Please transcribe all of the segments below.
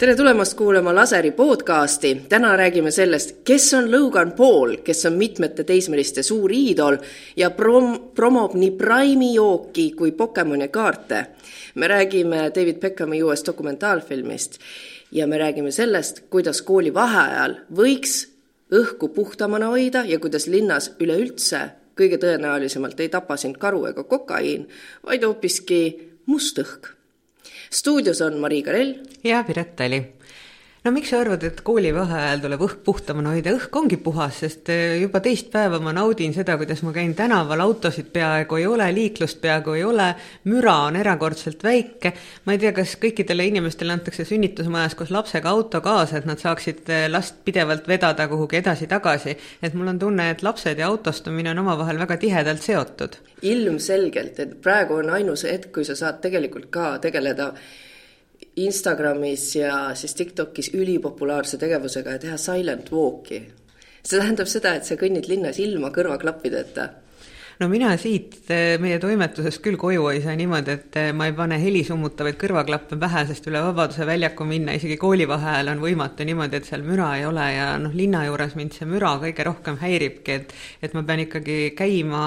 tere tulemast kuulama Laseri podcasti. täna räägime sellest, kes on Logan Paul, kes on mitmete teismeliste suur iidol ja prom-, promob nii Prime'i jooki kui Pokemoni kaarte. me räägime David Beckhami uuest dokumentaalfilmist ja me räägime sellest, kuidas kooli vaheajal võiks õhku puhtamana hoida ja kuidas linnas üleüldse kõige tõenäolisemalt ei tapa sind karu ega kokaiin, vaid hoopiski must õhk stuudios on Marii Karell. ja Piret Tali no miks sa arvad, et koolivaheajal tuleb õhk puhtamana hoida, õhk ongi puhas, sest eh, juba teist päeva ma naudin seda, kuidas ma käin tänaval, autosid peaaegu ei ole, liiklust peaaegu ei ole, müra on erakordselt väike. ma ei tea, kas kõikidele inimestele antakse sünnitusmajas koos lapsega auto kaasa, et nad saaksid eh, last pidevalt vedada kuhugi edasi-tagasi. et mul on tunne, et lapsed ja autostumine on omavahel väga tihedalt seotud. ilmselgelt, et praegu on ainus hetk, kui sa saad tegelikult ka tegeleda Instagramis ja siis TikTokis ülipopulaarse tegevusega ja teha silent walk'i. see tähendab seda, et sa kõnnid linnas ilma kõrvaklappideta no mina siit eh, meie toimetusest küll koju ei saa niimoodi, et eh, ma ei pane helisummutavaid kõrvaklappe pähe, sest üle Vabaduse väljaku minna isegi koolivaheajal on võimatu niimoodi, et seal müra ei ole ja noh, linna juures mind see müra kõige rohkem häiribki, et et ma pean ikkagi käima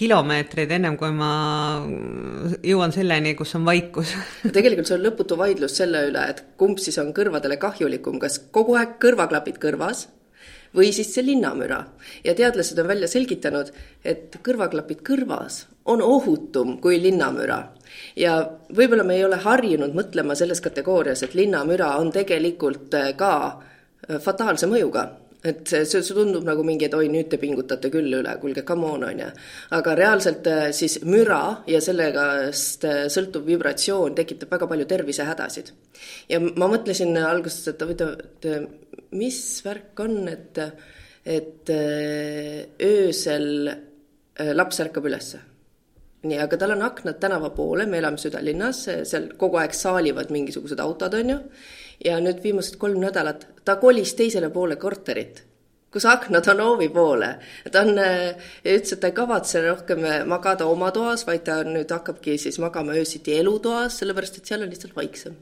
kilomeetreid, ennem kui ma jõuan selleni, kus on vaikus tegelikult see on lõputu vaidlus selle üle, et kumb siis on kõrvadele kahjulikum, kas kogu aeg kõrvaklapid kõrvas või siis see linnamüra. ja teadlased on välja selgitanud, et kõrvaklapid kõrvas on ohutum kui linnamüra. ja võib-olla me ei ole harjunud mõtlema selles kategoorias, et linnamüra on tegelikult ka fataalse mõjuga et see, see, see tundub nagu mingi, et oi, nüüd te pingutate küll üle, kuulge, come on, on ju. aga reaalselt äh, siis müra ja sellest äh, sõltuv vibratsioon tekitab väga palju tervisehädasid. ja ma mõtlesin alguses, et huvitav, et mis värk on, et, et äh, öösel laps ärkab ülesse nii, aga tal on aknad tänava poole, me elame südalinnas, seal kogu aeg saalivad mingisugused autod, on ju ja nüüd viimased kolm nädalat ta kolis teisele poole korterit, kus aknad on hoovi poole. ta on, ütles, et ta ei kavatse rohkem magada oma toas, vaid ta nüüd hakkabki siis magama öösiti elutoas, sellepärast et seal on lihtsalt vaiksem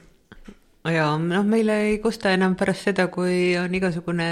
jaa, noh, meile ei kosta enam pärast seda, kui on igasugune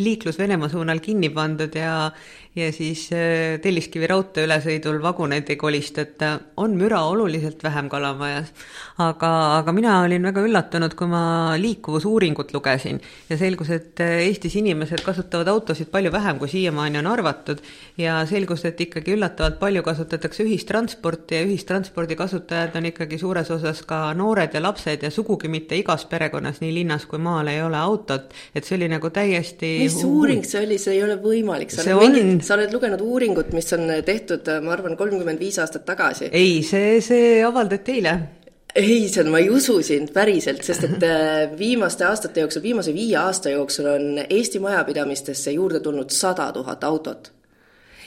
liiklus Venemaa suunal kinni pandud ja ja siis äh, Telliskivi raudtee ülesõidul vaguneid ei kolistata, on müra oluliselt vähem Kalamajas. aga, aga mina olin väga üllatunud, kui ma liikuvusuuringut lugesin ja selgus, et äh, Eestis inimesed kasutavad autosid palju vähem, kui siiamaani on arvatud. Ja selgus, et ikkagi üllatavalt palju kasutatakse ühistransporti ja ühistranspordi kasutajad on ikkagi suures osas ka noored ja lapsed ja sugugi mitte igas perekonnas, nii linnas kui maal ei ole autot, et see oli nagu täiesti mis uuring see oli, see ei ole võimalik, see on mingi sa oled lugenud uuringut, mis on tehtud, ma arvan, kolmkümmend viis aastat tagasi. ei, see, see avaldati eile ei, see on, ma ei usu sind päriselt, sest et äh, viimaste aastate jooksul, viimase viie aasta jooksul on Eesti majapidamistesse juurde tulnud sada tuhat autot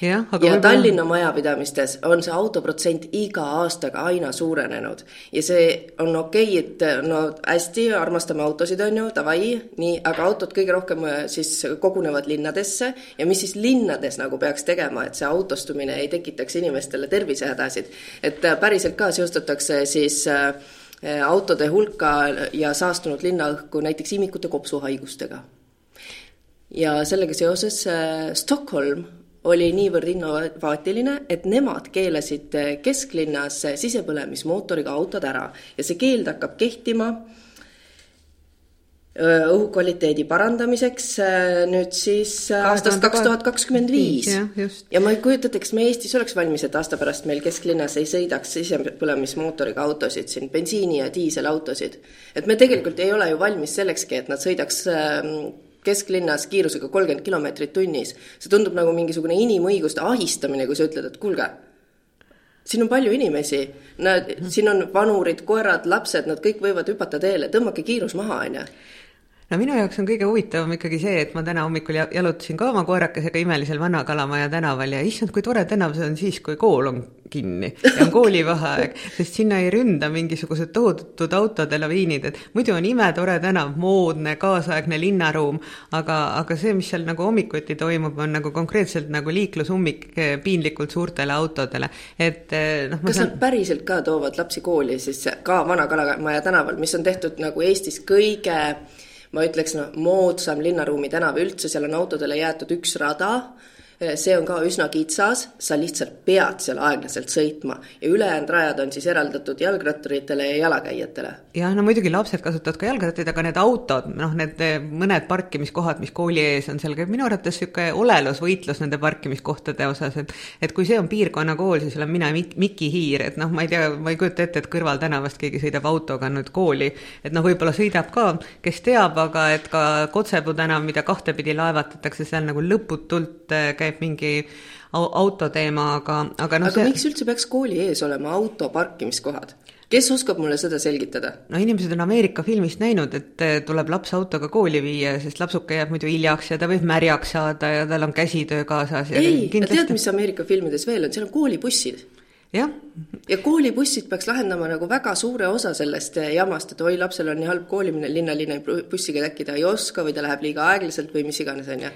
ja, ja võib Tallinna majapidamistes on see autoprotsent iga aastaga aina suurenenud ja see on okei okay,, et no hästi, armastame autosid, on ju, davai, nii, aga autod kõige rohkem äh, siis kogunevad linnadesse ja mis siis linnades nagu peaks tegema, et see autostumine ei tekitaks inimestele tervisehädasid. et äh, päriselt ka seostatakse siis äh, autode hulka ja saastunud linnaõhku näiteks imikute kopsuhaigustega. ja sellega seoses Stockholm oli niivõrd innovaatiline, et nemad keelasid kesklinnas sisepõlemismootoriga autod ära ja see keeld hakkab kehtima õhukvaliteedi parandamiseks nüüd siis aastast kaks tuhat kakskümmend viis. ja ma ei kujuta ette, kas me Eestis oleks valmis, et aasta pärast meil kesklinnas ei sõidaks sisepõlemismootoriga autosid siin, bensiini- ja diiselautosid. et me tegelikult ei ole ju valmis sellekski, et nad sõidaks kesklinnas kiirusega kolmkümmend kilomeetrit tunnis. see tundub nagu mingisugune inimõiguste ahistamine, kui sa ütled, et kuulge, siin on palju inimesi, nad, siin on vanurid, koerad, lapsed, nad kõik võivad hüpata teele, tõmmake kiirus maha, on ju no minu jaoks on kõige huvitavam ikkagi see, et ma täna hommikul jalutasin ka oma koerakesega imelisel Vana-Kalamaja tänaval ja issand, kui tore tänav see on siis, kui kool on kinni ja on koolivaheaeg, sest sinna ei ründa mingisugused tohutud autode laviinid, et muidu on imetore tänav, moodne, kaasaegne linnaruum, aga, aga see, mis seal nagu hommikuti toimub, on nagu konkreetselt nagu liiklusummik piinlikult suurtele autodele, et eh, noh. kas saan... nad päriselt ka toovad lapsi kooli siis ka Vana-Kalamaja tänaval, mis on tehtud nagu Eestis kõige ma ütleks, noh, moodsam linnaruumi tänav üldse, seal on autodele jäetud üks rada see on ka üsna kitsas, sa lihtsalt pead seal aeglaselt sõitma ja ülejäänud rajad on siis eraldatud jalgratturitele ja jalakäijatele. jah, no muidugi lapsed kasutavad ka jalgrattaid, aga need autod, noh, need eh, mõned parkimiskohad, mis kooli ees on, seal käib minu arvates niisugune olelusvõitlus nende parkimiskohtade osas, et et kui see on piirkonnakool, siis olen mina Mik-, Miki Hiir, et noh, ma ei tea, ma ei kujuta ette, et kõrvaltänavast keegi sõidab autoga nüüd kooli, et noh, võib-olla sõidab ka, kes teab, aga et ka Kotsepuu tänav, mida kahtepidi laevatatakse, seal nagu lõputult eh, käib käib mingi autoteema, aga, aga noh. aga see... miks üldse peaks kooli ees olema auto parkimiskohad? kes oskab mulle seda selgitada? no inimesed on Ameerika filmist näinud, et eh, tuleb laps autoga kooli viia, sest lapsuke jääb muidu hiljaks ja ta võib märjaks saada ja tal on käsitöö kaasas. ei, kindlasti... tead, mis Ameerika filmides veel on, seal on koolibussid jah. ja koolibussid peaks lahendama nagu väga suure osa sellest jamast, et oi, lapsel on nii halb koolimine, linnaline bussiga äkki ta ei oska või ta läheb liiga aeglaselt või mis iganes, on ju.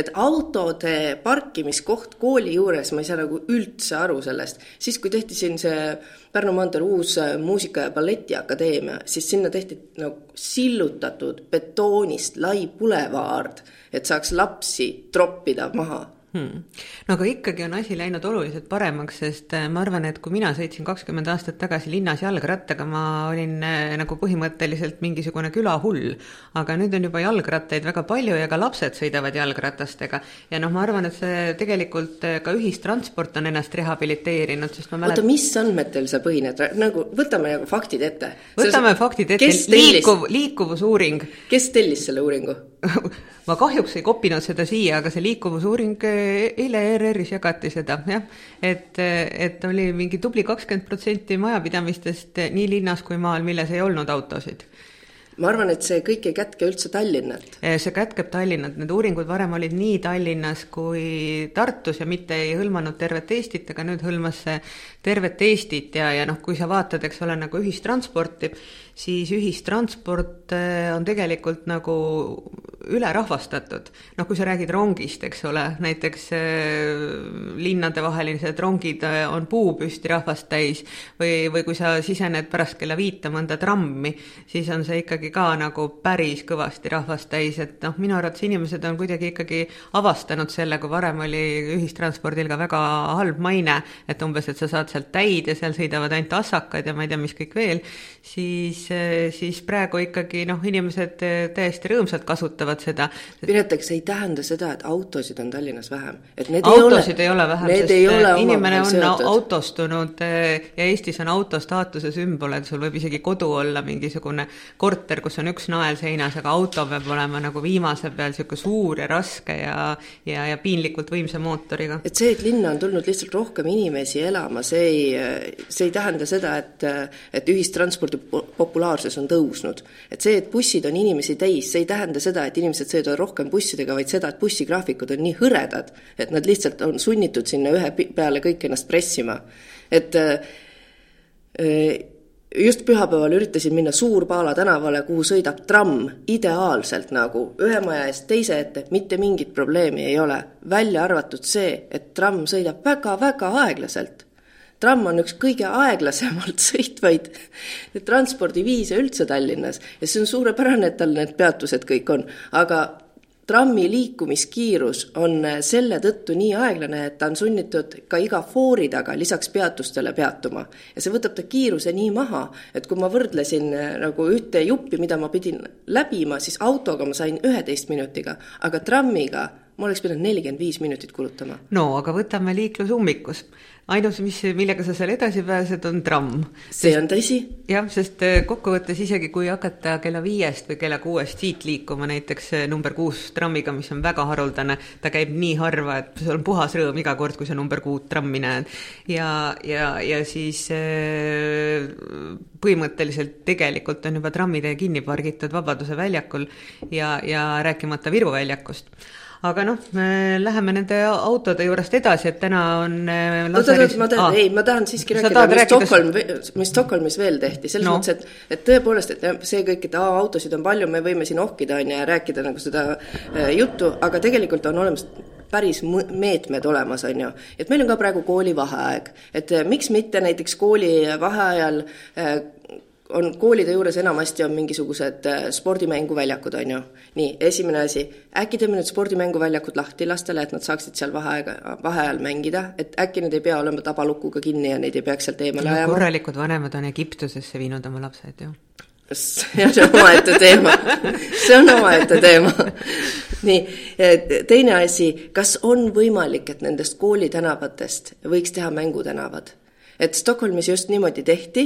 et autode parkimiskoht kooli juures, ma ei saa nagu üldse aru sellest. siis, kui tehti siin see Pärnu maanteel uus muusika- ja balletiakadeemia, siis sinna tehti nagu sillutatud betoonist lai pulevaard, et saaks lapsi troppida maha hmm.. no aga ikkagi on asi läinud oluliselt paremaks, sest äh, ma arvan, et kui mina sõitsin kakskümmend aastat tagasi linnas jalgrattaga, ma olin äh, nagu põhimõtteliselt mingisugune külahull. aga nüüd on juba jalgrattaid väga palju ja ka lapsed sõidavad jalgratastega. ja noh, ma arvan, et see tegelikult äh, ka ühistransport on ennast rehabiliteerinud, sest ma mäletan. oota, mis andmetel sa põhined, nagu võtame nagu faktid ette. võtame see, faktid ette, liikuv, liikuvusuuring. kes tellis selle uuringu ma kahjuks ei kopinud seda siia, aga see liikuvusuuring eile ERR-is jagati seda, jah. et, et oli mingi tubli kakskümmend protsenti majapidamistest nii linnas kui maal, milles ei olnud autosid ma arvan, et see kõik ei kätke üldse Tallinnat. see kätkeb Tallinnat, need uuringud varem olid nii Tallinnas kui Tartus ja mitte ei hõlmanud tervet Eestit, aga nüüd hõlmas see tervet Eestit ja, ja noh, kui sa vaatad, eks ole, nagu ühistransporti, siis ühistransport eh, on tegelikult nagu ülerahvastatud. noh, kui sa räägid rongist, eks ole, näiteks äh, linnadevahelised rongid äh, on puupüsti rahvast täis või, või kui sa sisened pärast kella viite mõnda trammi, siis on see ikkagi ka nagu päris kõvasti rahvast täis, et noh, minu arvates inimesed on kuidagi ikkagi avastanud selle, kui varem oli ühistranspordil ka väga halb maine, et umbes, et sa saad sealt täid ja seal sõidavad ainult assakad ja ma ei tea, mis kõik veel, siis, siis praegu ikkagi noh, inimesed täiesti rõõmsalt kasutavad seda. Piret, eks see ei tähenda seda, et autosid on Tallinnas vähem, et need autosid ei ole, ei ole vähem, sest ei inimene on seotud. autostunud eh, ja Eestis on auto staatuse sümbol, et sul võib isegi kodu olla mingisugune korter, kus on üks nael seinas, aga auto peab olema nagu viimase peal niisugune suur ja raske ja ja, ja piinlikult võimsa mootoriga. et see, et linna on tulnud lihtsalt rohkem inimesi elama, see ei, see ei tähenda seda, et et ühistranspordi populaarsus on tõusnud. et see, et bussid on inimesi täis, see ei tähenda seda, et inimesed sõidavad rohkem bussidega, vaid seda, et bussigraafikud on nii hõredad, et nad lihtsalt on sunnitud sinna ühe peale kõik ennast pressima. et äh, just pühapäeval üritasin minna Suur-Paala tänavale, kuhu sõidab tramm ideaalselt nagu ühe maja eest teise ette, mitte mingit probleemi ei ole. välja arvatud see, et tramm sõidab väga-väga aeglaselt tramm on üks kõige aeglasemalt sõitvaid transpordiviise üldse Tallinnas ja see on suurepärane, et tal need peatused kõik on, aga trammi liikumiskiirus on selle tõttu nii aeglane, et ta on sunnitud ka iga foori taga lisaks peatustele peatuma. ja see võtab ta kiiruse nii maha, et kui ma võrdlesin eh, nagu ühte juppi, mida ma pidin läbima, siis autoga ma sain üheteist minutiga, aga trammiga ma oleks pidanud nelikümmend viis minutit kulutama. no aga võtame liiklusummikus ainus, mis, millega sa seal edasi pääsed, on tramm. see on tõsi. jah, sest äh, kokkuvõttes isegi kui hakata kella viiest või kella kuuest siit liikuma näiteks äh, number kuus trammiga, mis on väga haruldane, ta käib nii harva, et sul on puhas rõõm iga kord, kui sa number kuut trammi näed. ja, ja, ja siis äh, põhimõtteliselt tegelikult on juba trammitee kinni pargitud Vabaduse väljakul ja, ja rääkimata Viru väljakust aga noh, me läheme nende autode juurest edasi, et täna on Laseris... oot, oot, ma tahan ah., ei, ma tahan siiski rääkida, mis rääkida... Stockholm, mis Stockholmis veel tehti, selles no. mõttes, et et tõepoolest, et see kõik, et aa, autosid on palju, me võime siin ohkida, on ju, ja rääkida nagu seda äh, juttu, aga tegelikult on olemas päris meetmed olemas, on ju. et meil on ka praegu koolivaheaeg, et äh, miks mitte näiteks kooli vaheajal äh, on koolide juures enamasti on mingisugused äh, spordimänguväljakud, on ju. nii, esimene asi, äkki teeme need spordimänguväljakud lahti lastele, et nad saaksid seal vaheaega, vaheajal mängida, et äkki need ei pea olema tabalukuga kinni ja neid ei peaks sealt eemale ajama. korralikud vanemad on Egiptusesse viinud oma lapsed ju. see on omaette teema, see on omaette teema. nii, teine asi, kas on võimalik, et nendest koolitänavatest võiks teha mängutänavad? Et Stockholmis just niimoodi tehti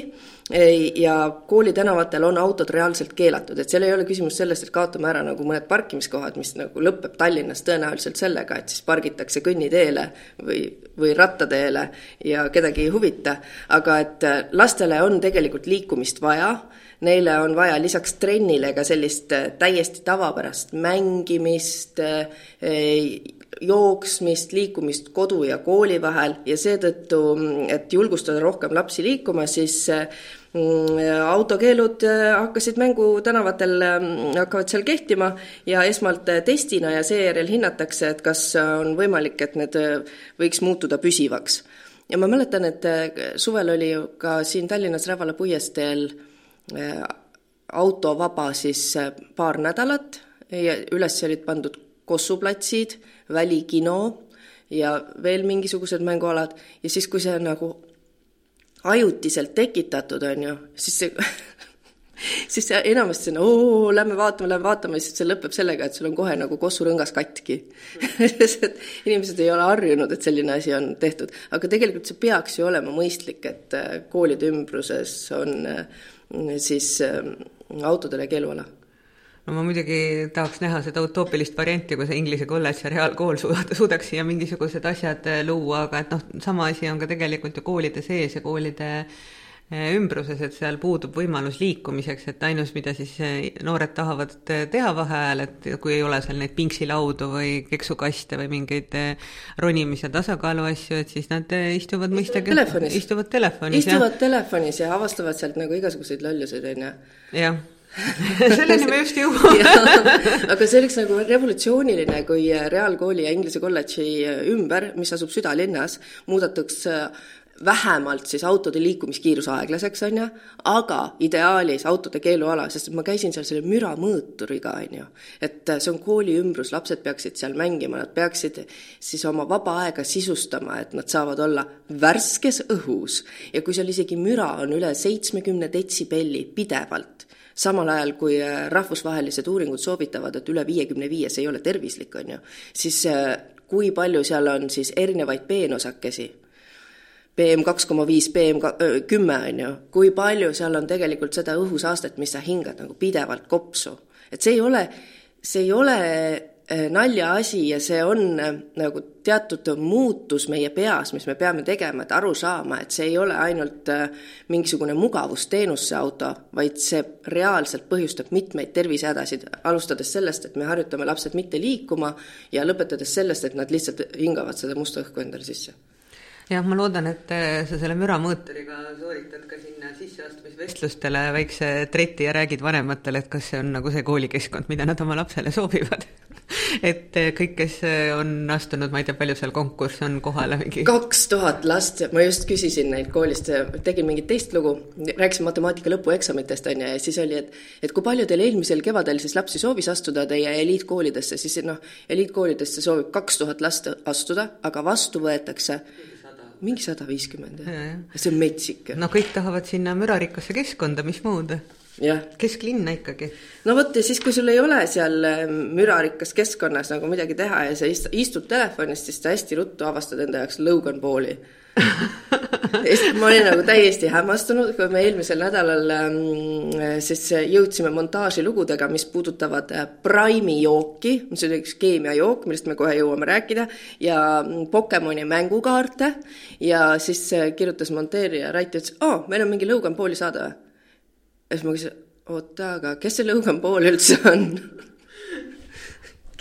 ja koolitänavatel on autod reaalselt keelatud, et seal ei ole küsimus sellest, et kaotame ära nagu mõned parkimiskohad, mis nagu lõpeb Tallinnas tõenäoliselt sellega, et siis pargitakse kõnniteele või, või rattateele ja kedagi ei huvita, aga et lastele on tegelikult liikumist vaja neile on vaja lisaks trennile ka sellist täiesti tavapärast mängimist, jooksmist, liikumist kodu ja kooli vahel ja seetõttu, et julgustada rohkem lapsi liikuma, siis mm, autokeelud äh, hakkasid mängutänavatel, mm, hakkavad seal kehtima ja esmalt testina ja seejärel hinnatakse, et kas on võimalik, et need äh, võiks muutuda püsivaks. ja ma mäletan, et äh, suvel oli ju ka siin Tallinnas Rävala puiesteel autovaba siis paar nädalat ja üles olid pandud kossuplatsid välikino ja veel mingisugused mängualad. Ja siis, kui see on nagu ajutiselt tekitatud, on ju, siis see siis see enamasti on oo, lähme vaatame, lähme vaatame, siis see lõpeb sellega, et sul on kohe nagu kossurõngas katki. Sest et inimesed ei ole harjunud, et selline asi on tehtud, aga tegelikult see peaks ju olema mõistlik, et äh, koolide ümbruses on äh, siis äh, autodele keeluala no ma muidugi tahaks näha seda utoopilist varianti, kui see Inglise kolledž ja reaalkool suudaks siia mingisugused asjad äh, luua, aga et noh, sama asi on ka tegelikult ju koolide sees ja koolide äh, ümbruses, et seal puudub võimalus liikumiseks, et ainus, mida siis äh, noored tahavad teha vaheajal, et kui ei ole seal neid pingsilaudu või keksukaste või mingeid ronimis- ja tasakaalu asju, et siis nad istuvad mõistagi istuvad telefonis. istuvad telefonis ja avastavad sealt nagu igasuguseid lolluseid, on ju. jah selleni me just jõuame aga see oleks nagu revolutsiooniline, kui reaalkooli ja Inglise kolledži ümber, mis asub südalinnas, muudetakse vähemalt siis autode liikumiskiirus aeglaseks, on ju, aga ideaalis autode keeluala, sest ma käisin seal selle müramõõturiga, on ju. et see on kooli ümbrus, lapsed peaksid seal mängima, nad peaksid siis oma vaba aega sisustama, et nad saavad olla värskes õhus. ja kui seal isegi müra on üle seitsmekümne detsibelli pidevalt, samal ajal kui äh, rahvusvahelised uuringud soovitavad, et üle viiekümne viies ei ole tervislik, on ju, siis äh, kui palju seal on siis erinevaid peenosakesi, PM kaks koma viis, PM kümme, on ju, kui palju seal on tegelikult seda õhusaastet, mis sa hingad nagu pidevalt kopsu. et see ei ole, see ei ole naljaasi ja see on äh, nagu teatud muutus meie peas, mis me peame tegema, et aru saama, et see ei ole ainult äh, mingisugune mugavusteenus, see auto, vaid see reaalselt põhjustab mitmeid tervisehädasid, alustades sellest, et me harjutame lapsed mitte liikuma ja lõpetades sellest, et nad lihtsalt hingavad seda musta õhku endale sisse. Jah, ma loodan, et sa selle müramõõturiga sooritad ka sinna sisseastumisvestlustele väikse treti ja räägid vanematele, et kas see on nagu see koolikeskkond, mida nad oma lapsele soovivad et eh, kõik, kes eh, on astunud, ma ei tea, palju seal konkurss on kohale mingi? kaks tuhat last, ma just küsisin neilt koolist, tegin mingit teist lugu, rääkisin matemaatika lõpueksamitest, on ju, ja siis oli, et et kui palju teil eelmisel kevadel siis lapsi soovis astuda teie eliitkoolidesse, siis noh, eliitkoolidesse soovib kaks tuhat last astuda, aga vastu võetakse mingi sada viiskümmend, jah? see on metsik. no kõik tahavad sinna mürarikkasse keskkonda, mis muud kesklinna ikkagi. no vot ja siis, kui sul ei ole seal äh, mürarikkas keskkonnas nagu midagi teha ja sa istud telefonis, siis sa hästi ruttu avastad enda jaoks Logan Pauli. Sest ma olin nagu täiesti hämmastunud, kui me eelmisel nädalal ähm, siis jõudsime montaažilugudega, mis puudutavad äh, Prime'i jooki, mis on üks keemiajook, millest me kohe jõuame rääkida, ja mm, Pokemoni mängukaarte. Ja siis äh, kirjutas monteerija Rait ja ütles, aa, meil on mingi Logan Pauli saade või? Ja siis ma küsisin, oota, aga kes see Logan Paul üldse on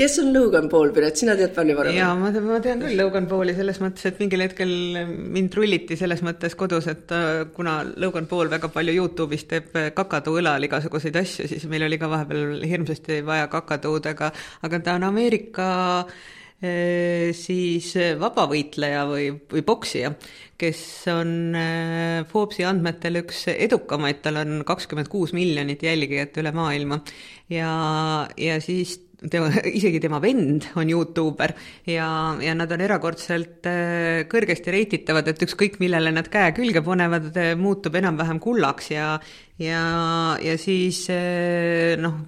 kes on Logan Paul, Piret, sina tead palju paremini? jaa, ma, ma tean küll Logan Pauli selles mõttes, et mingil hetkel mind rulliti selles mõttes kodus, et äh, kuna Logan Paul väga palju Youtube'is teeb kakatoo õlal igasuguseid asju, siis meil oli ka vahepeal hirmsasti vaja kakatood, aga, aga ta on Ameerika äh, siis vabavõitleja või, või poksija, kes on äh, Forbesi andmetel üks edukamaid, tal on kakskümmend kuus miljonit jälgijat üle maailma. Ja, ja siis tema, isegi tema vend on Youtuber ja, ja nad on erakordselt äh, kõrgesti reititavad, et ükskõik, millele nad käe külge panevad, muutub enam-vähem kullaks ja ja, ja siis äh, noh,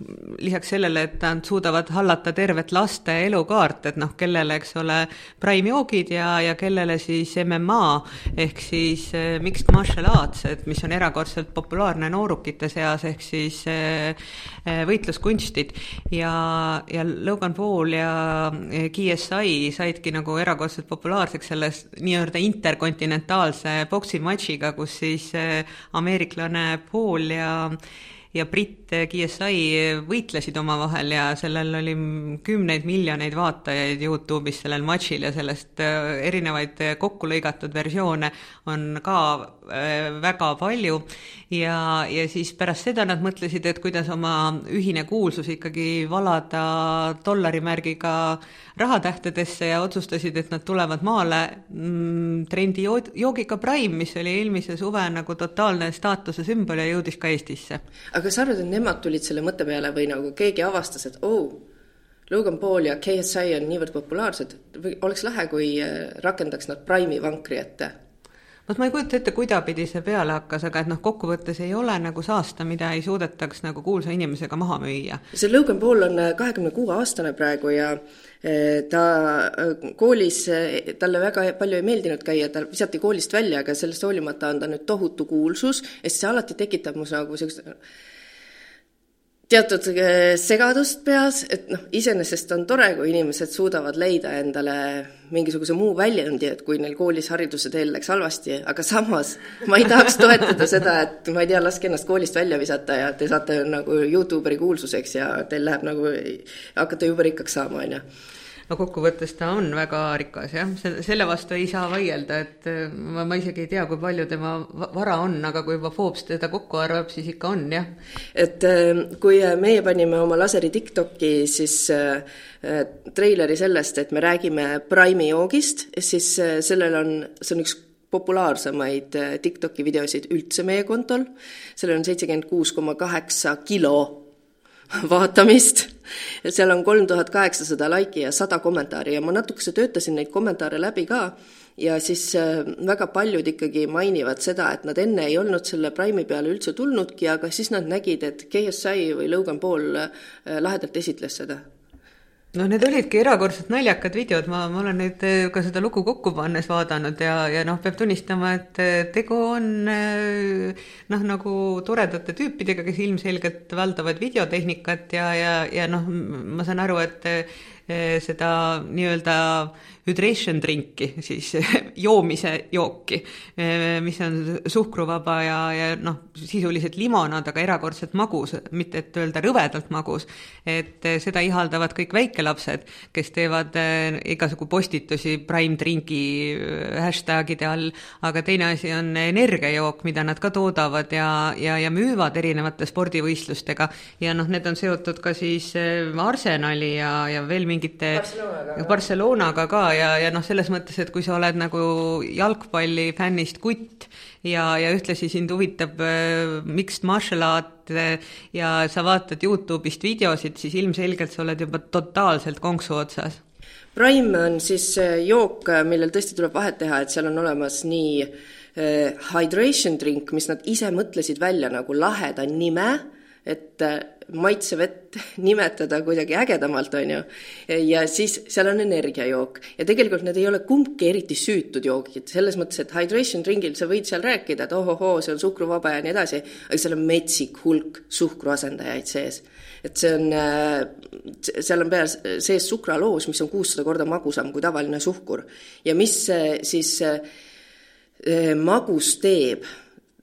lisaks sellele, et nad suudavad hallata tervet laste elukaart, et noh, kellele, eks ole, prime joogid ja, ja kellele siis MMA ehk siis äh, mixed martial arts, et mis on erakordselt populaarne noorukite seas, ehk siis võitluskunstid. Ja ja Logan Paul ja KSI saidki nagu erakordselt populaarseks selles nii-öelda interkontinentaalse poksimatšiga, kus siis eh, ameeriklane Paul ja ja britt GSI võitlesid omavahel ja sellel oli kümneid miljoneid vaatajaid Youtube'is sellel matšil ja sellest äh, erinevaid kokku lõigatud versioone on ka äh, väga palju. Ja, ja siis pärast seda nad mõtlesid, et kuidas oma ühine kuulsus ikkagi valada dollarimärgiga rahatähtedesse ja otsustasid, et nad tulevad maale mm, trendi joogiga Prime, mis oli eelmise suve nagu totaalne staatuse sümbol ja jõudis ka Eestisse. Aga kas sa arvad, et nemad tulid selle mõtte peale või nagu keegi avastas, et oo oh,, Logan Paul ja KSI on niivõrd populaarsed, oleks lahe, kui äh, rakendaks nad Prime'i vankri ette? vot ma ei kujuta ette, kuidapidi see peale hakkas, aga et noh, kokkuvõttes ei ole nagu saasta, mida ei suudetaks nagu kuulsa inimesega maha müüa. see Logan Paul on äh, kahekümne kuue aastane praegu ja äh, ta koolis, talle väga palju ei meeldinud käia, ta visati koolist välja, aga sellest hoolimata on ta nüüd tohutu kuulsus siis see alati tekitab mus nagu sellist teatud äh, segadust peas, et noh, iseenesest on tore, kui inimesed suudavad leida endale mingisuguse muu väljundi, et kui neil koolis hariduse teel läks halvasti, aga samas ma ei tahaks toetada seda, et ma ei tea, laske ennast koolist välja visata ja te saate nagu Youtuberi kuulsuseks ja teil läheb nagu, hakkate jube rikkaks saama, on ju no kokkuvõttes ta on väga rikas jah, selle vastu ei saa vaielda, et äh, ma, ma isegi ei tea, kui palju tema vara on, aga kui juba Forbes teda kokku arvab, siis ikka on jah. et äh, kui meie panime oma laseri Tiktoki, siis äh, treileri sellest, et me räägime Prime'i joogist, siis sellel on, see on üks populaarsemaid TikToki videosid üldse meie kontol, sellel on seitsekümmend kuus koma kaheksa kilo vaatamist seal on kolm tuhat kaheksasada laiki ja sada kommentaari ja ma natukese töötasin neid kommentaare läbi ka. Ja siis äh, väga paljud ikkagi mainivad seda, et nad enne ei olnud selle Prime'i peale üldse tulnudki, aga siis nad nägid, et KSI või Logan Paul äh, lahedalt esitles seda no need olidki erakordselt naljakad videod, ma, ma olen nüüd eh, ka seda lugu kokku pannes vaadanud ja, ja noh, peab tunnistama, et eh, tegu on eh, noh, nagu toredate tüüpidega, kes ilmselgelt valdavad videotehnikat ja, ja, ja noh, ma saan aru, et seda nii-öelda hydration drink'i, siis joomise jooki, mis on suhkruvaba ja, ja noh, sisuliselt limonaad, aga erakordselt magus, mitte et öelda rõvedalt magus. et seda ihaldavad kõik väikelapsed, kes teevad igasugu postitusi prime drink'i hashtagide all, aga teine asi on energiajook, mida nad ka toodavad ja, ja, ja müüvad erinevate spordivõistlustega ja noh, need on seotud ka siis Arsenali ja, ja veel mingite Barcelonaga, Barcelonaga ka ja, ja noh, selles mõttes, et kui sa oled nagu jalgpallifännist kutt ja, ja ühtlasi sind huvitab äh, mixed martial art äh, ja sa vaatad Youtube'ist videosid, siis ilmselgelt sa oled juba totaalselt konksu otsas. Prime on siis äh, jook, millel tõesti tuleb vahet teha, et seal on olemas nii äh, hydration drink, mis nad ise mõtlesid välja nagu laheda nime et äh, maitsevett nimetada kuidagi ägedamalt, on ju. ja siis seal on energiajook ja tegelikult need ei ole kumbki eriti süütud joogid, selles mõttes, et hydration drink'il sa võid seal rääkida, et ohohoo, see on suhkruvaba ja nii edasi, aga seal on metsik hulk suhkruasendajaid sees. et see on, äh, seal on peas sees sukraloos, mis on kuussada korda magusam kui tavaline suhkur ja mis siis magus teeb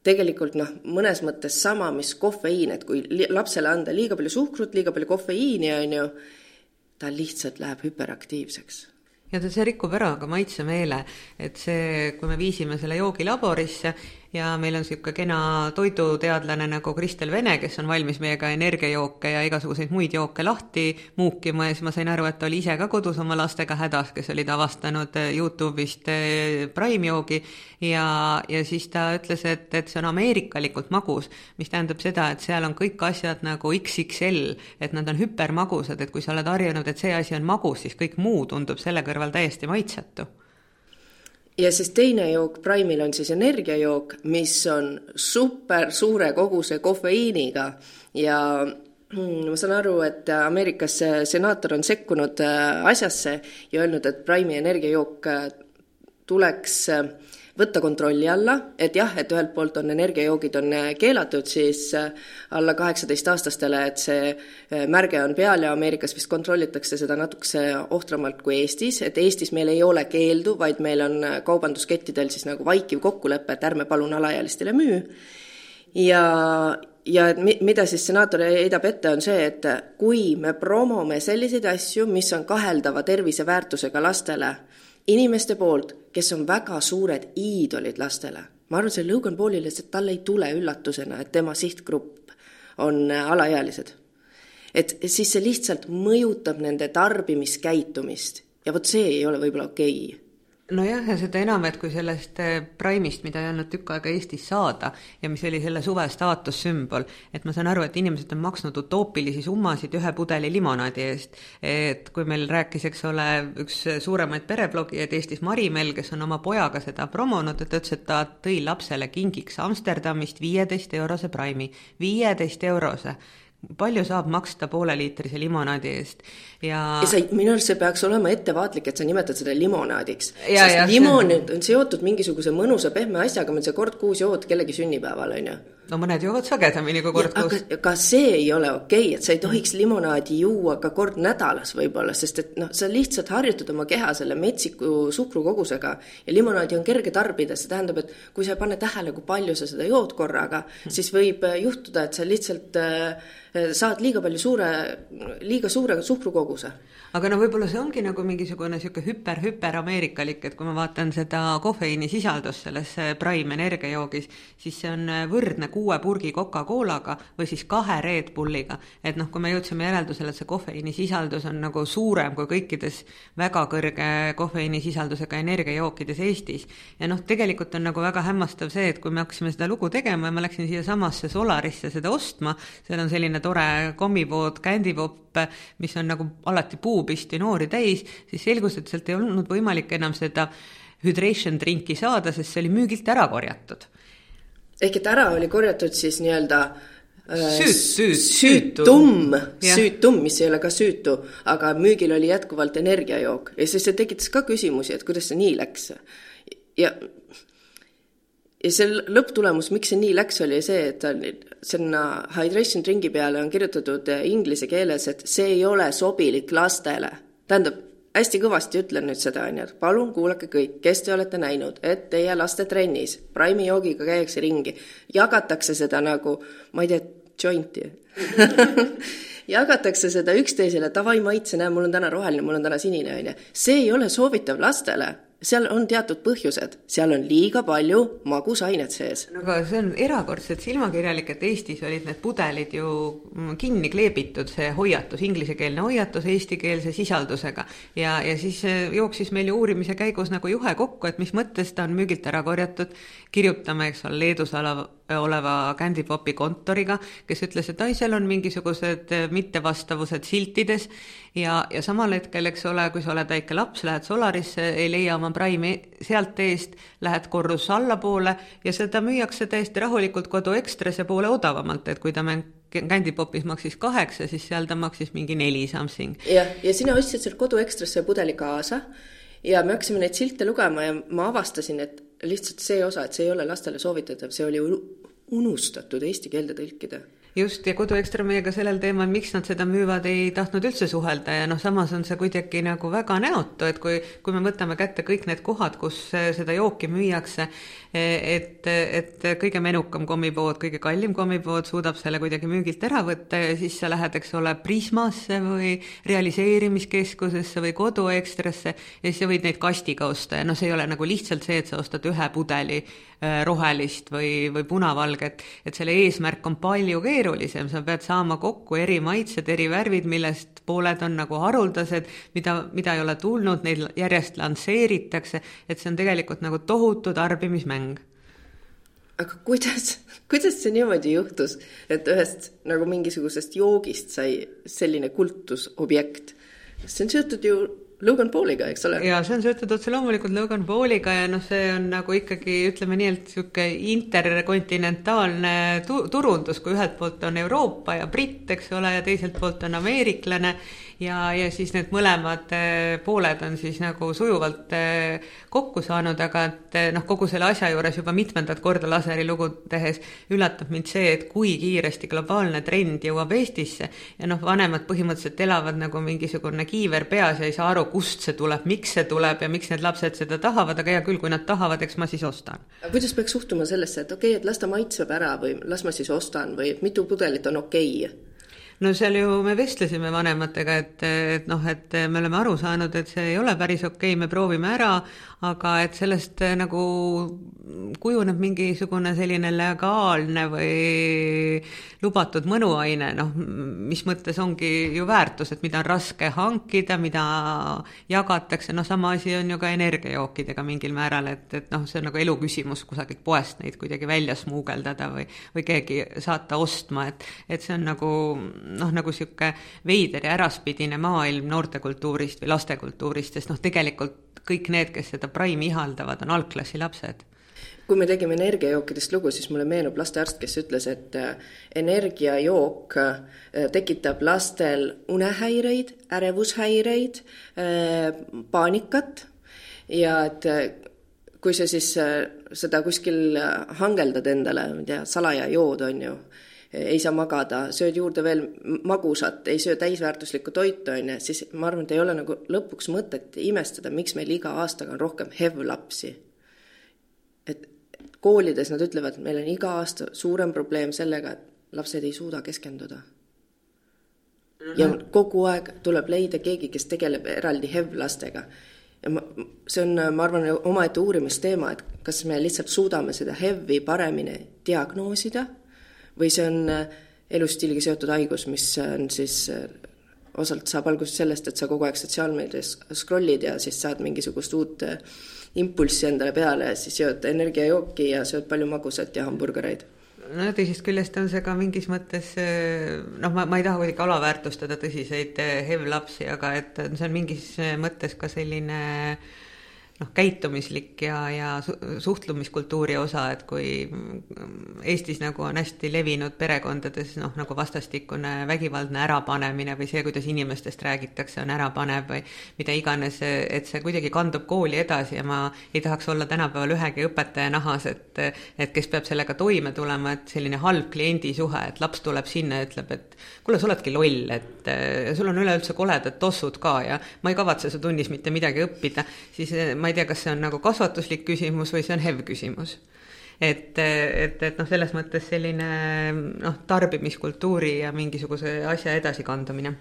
tegelikult noh, mõnes mõttes sama, mis kofeiin, et kui lapsele anda liiga palju suhkrut, liiga palju kofeiini, on ju, ta lihtsalt läheb hüperaktiivseks. Ja see rikub ära ka maitsemeele, et see, kui me viisime selle joogi laborisse ja meil on niisugune kena toiduteadlane nagu Kristel Vene, kes on valmis meiega energiajooke ja igasuguseid muid jooke lahti muukima. Ja siis ma sain aru, et ta oli ise ka kodus oma lastega hädas, kes olid avastanud eh, Youtube'ist eh, Prime joogi. Ja, ja siis ta ütles, et, et see on ameerikalikult magus, mis tähendab seda, et seal on kõik asjad nagu XXL, et nad on hüpermagusad, et kui sa oled harjunud, et see asi on magus, siis kõik muu tundub selle kõrval täiesti maitsetu ja siis teine jook Prime'il on siis energiajook, mis on super suure koguse kofeiiniga. Ja hmm, ma saan aru, et Ameerikas senaator on sekkunud äh, asjasse ja öelnud, et Prime'i energiajook äh, tuleks äh, võtta kontrolli alla, et jah, et ühelt poolt on energiajoogid on äh, keelatud siis äh, alla kaheksateistaastastele, et see äh, märge on peal ja Ameerikas vist kontrollitakse seda natukese ohtremalt kui Eestis, et Eestis meil ei ole keeldu, vaid meil on kaubanduskettidel siis nagu vaikiv kokkulepe, et ärme palun alaealistele müü. ja, ja mida siis senaator heidab ette, on see, et kui me promome selliseid asju, mis on kaheldava terviseväärtusega lastele, inimeste poolt, kes on väga suured iidolid lastele. ma arvan, see Logan Paulile, et talle ei tule üllatusena, et tema sihtgrupp on äh, alaealised. et siis see lihtsalt mõjutab nende tarbimiskäitumist ja vot see ei ole võib-olla okei okay nojah, ja seda enam, et kui sellest eh, Prime'ist, mida ei olnud tükk aega Eestis saada ja mis oli selle suve staatussümbol, et ma saan aru, et inimesed on maksnud utoopilisi summasid ühe pudeli limonaadi eest. et kui meil rääkis, eks ole, üks suuremaid pereblogijaid Eestis, Marimel, kes on oma pojaga seda promonud, et ta ütles, et ta tõi lapsele kingiks Amsterdamist viieteist eurose Prime'i, viieteist eurose palju saab maksta pooleliitrise limonaadi eest ja ja sa, minu arust see peaks olema ettevaatlik, et sa nimetad seda limonaadiks. sest limoon on seotud mingisuguse mõnusa pehme asjaga, mida sa kord kuus jood kellegi sünnipäeval, on ju no mõned joovad sagedamini kui kord kuus. aga see ei ole okei okay,, et sa ei tohiks limonaadi juua ka kord nädalas võib-olla, sest et noh, sa lihtsalt harjutad oma keha selle metsiku suhkrukogusega ja limonaadi on kerge tarbida, see tähendab, et kui sa ei pane tähele, kui palju sa seda jood korraga, siis võib juhtuda, et sa lihtsalt äh, saad liiga palju suure, liiga suure suhkrukoguse. aga no võib-olla see ongi nagu mingisugune niisugune hüper-hüperameerikalik, et kui ma vaatan seda kofeiinisisaldust selles Prime energiajoogis, siis see on võrdne kuue purgi Coca-Colaga või siis kahe Red Bulliga. et noh, kui me jõudsime järeldusele, et see kofeiinisisaldus on nagu suurem kui kõikides väga kõrge kofeiinisisaldusega energiajookides Eestis. ja noh, tegelikult on nagu väga hämmastav see, et kui me hakkasime seda lugu tegema ja ma läksin siiasamasse Solarisse seda ostma, seal on selline tore kommipood, Candy Pop, mis on nagu alati puupisti noori täis, siis selgus, et sealt ei olnud võimalik enam seda hydration drink'i saada, sest see oli müügilt ära korjatud ehk et ära oli korjatud siis nii-öelda äh, süüt, süütum, süütum, mis ei ole ka süütu, aga müügil oli jätkuvalt energiajook ja siis see tekitas ka küsimusi, et kuidas see nii läks. ja, ja see lõpptulemus, miks see nii läks, oli see, et sinna hydration drink'i peale on kirjutatud inglise keeles, et see ei ole sobilik lastele. tähendab, hästi kõvasti ütlen nüüd seda, on ju, et palun kuulake kõik, kes te olete näinud, et teie laste trennis Prime'i joogiga käiakse ringi, jagatakse seda nagu, ma ei tea, jointi jagatakse seda üksteisele, davai, maitse, näe, mul on täna roheline, mul on täna sinine, on ju. see ei ole soovitav lastele seal on teatud põhjused, seal on liiga palju magusainet sees. no aga see on erakordselt silmakirjalik, et Eestis olid need pudelid ju kinni kleebitud, see hoiatus, inglisekeelne hoiatus eestikeelse sisaldusega. ja, ja siis eh, jooksis meil ju uurimise käigus nagu juhe kokku, et mis mõttes ta on müügilt ära korjatud, kirjutame, eks ole, Leedus olev oleva Candy Popi kontoriga, kes ütles, et ai, seal on mingisugused eh, mittevastavused siltides ja, ja samal hetkel, eks ole, kui sa oled väike laps, lähed Solarisse, ei leia oma Prime'i sealt eest, lähed korrus allapoole ja seda müüakse täiesti rahulikult kodu Ekstrase poole odavamalt, et kui ta Candy Popis maksis kaheksa, siis seal ta maksis mingi neli something. jah, ja sina ostsid sealt Kodu Ekstrasse pudeli kaasa ja me hakkasime neid silte lugema ja ma avastasin, et lihtsalt see osa, et see ei ole lastele soovitatav, see oli unustatud eesti keelde tõlkida. Just, ja Koduekstra meiega sellel teemal, miks nad seda müüvad, ei tahtnud üldse suhelda ja noh, samas on see kuidagi nagu väga näotu, et kui, kui me võtame kätte kõik need kohad, kus seda jooki müüakse, et, et kõige menukam kommipood, kõige kallim kommipood suudab selle kuidagi müügilt ära võtta ja siis sa lähed, eks ole, Prismasse või realiseerimiskeskusesse või Koduekstrasse ja siis sa võid neid kastiga osta. Ja noh, see ei ole nagu lihtsalt see, et sa ostad ühe pudeli Äh, rohelist või, või punavalget, et selle eesmärk on palju keerulisem, sa pead saama kokku eri maitsed, eri värvid, millest pooled on nagu haruldased, mida, mida ei ole tulnud, neid järjest lansseeritakse, et see on tegelikult nagu tohutu tarbimismäng aga kuidas, kuidas see niimoodi juhtus, et ühest nagu mingisugusest joogist sai selline kultusobjekt? see on seotud ju Logan Pauliga, eks ole. ja see on seotud otse loomulikult Logan Pauliga ja noh, see on nagu ikkagi ütleme nii, et niisugune interkontinentaalne tu turundus, kui ühelt poolt on Euroopa ja britt, eks ole, ja teiselt poolt on ameeriklane ja, ja siis need mõlemad eh, pooled on siis nagu sujuvalt eh, kokku saanud, aga et eh, noh, kogu selle asja juures juba mitmendat korda laseri lugu tehes üllatab mind see, et kui kiiresti globaalne trend jõuab Eestisse ja noh, vanemad põhimõtteliselt elavad nagu mingisugune kiiver peas ja ei saa aru, kust see tuleb, miks see tuleb ja miks need lapsed seda tahavad, aga hea küll, kui nad tahavad, eks ma siis ostan. kuidas peaks suhtuma sellesse, et okei okay,, et las ta maitseb ära või las ma siis ostan või mitu pudelit on okei okay.? No seal ju me vestlesime vanematega, et, et noh, et me oleme aru saanud, et see ei ole päris okei okay,, me proovime ära, aga et sellest äh, nagu kujuneb mingisugune selline legaalne või lubatud mõnuaine, noh, mis mõttes ongi ju väärtus, et mida on raske hankida, mida jagatakse, noh, sama asi on ju ka energiajookidega mingil määral, et, et noh, see on nagu elu küsimus kusagilt poest neid kuidagi välja smuugeldada või, või keegi saata ostma, et, et see on nagu noh, nagu niisugune veider ja äraspidine maailm noortekultuurist või lastekultuurist, sest noh, tegelikult kõik need, kes seda Prime ihaldavad, on algklassi lapsed. Kui me tegime energiajookidest lugu, siis mulle meenub lastearst, kes ütles, et äh, energiajook äh, tekitab lastel unehäireid, ärevushäireid, äh, paanikat ja et kui sa siis seda kuskil hangeldad endale, ma ei tea, salaja jood, on ju, ei saa magada, sööd juurde veel magusat, ei söö täisväärtuslikku toitu, on ju, siis ma arvan, et ei ole nagu lõpuks mõtet imestada, miks meil iga aastaga on rohkem HEV-lapsi. et koolides nad ütlevad, et meil on iga aasta suurem probleem sellega, et lapsed ei suuda keskenduda. ja mhm. kogu aeg tuleb leida keegi, kes tegeleb eraldi HEV-lastega ja ma, see on, ma arvan, omaette uurimisteema, et kas me lihtsalt suudame seda HEV-i paremini diagnoosida või see on äh, elustiiliga seotud haigus, mis on siis äh, osalt saab algust sellest, et sa kogu aeg sotsiaalmeedias scroll'id ja siis saad mingisugust uut äh, impulssi endale peale ja siis jood energiajooki ja sööd palju magusat ja hamburgereid. No teisest küljest on see ka mingis mõttes noh, ma, ma ei taha kuidagi alaväärtustada tõsiseid HEV-lapsi, aga et see on mingis mõttes ka selline äh, noh, käitumislik ja, ja suhtlemiskultuuri osa, et kui Eestis nagu on hästi levinud perekondades noh, nagu vastastikune vägivaldne ärapanemine või see, kuidas inimestest räägitakse, on ärapanev või mida iganes, et see kuidagi kandub kooli edasi ja ma ei tahaks olla tänapäeval ühegi õpetaja nahas, et et kes peab sellega toime tulema, et selline halb kliendisuhe, et laps tuleb sinna ja ütleb, et kuule, sa oledki loll, et sul on üleüldse koledad tossud ka ja ma ei kavatse su tunnis mitte midagi õppida, siis ma ei tea, kas see on nagu kasvatuslik küsimus või see on HEV küsimus. et, et, et noh, selles mõttes selline noh, tarbimiskultuuri ja mingisuguse asja edasikandumine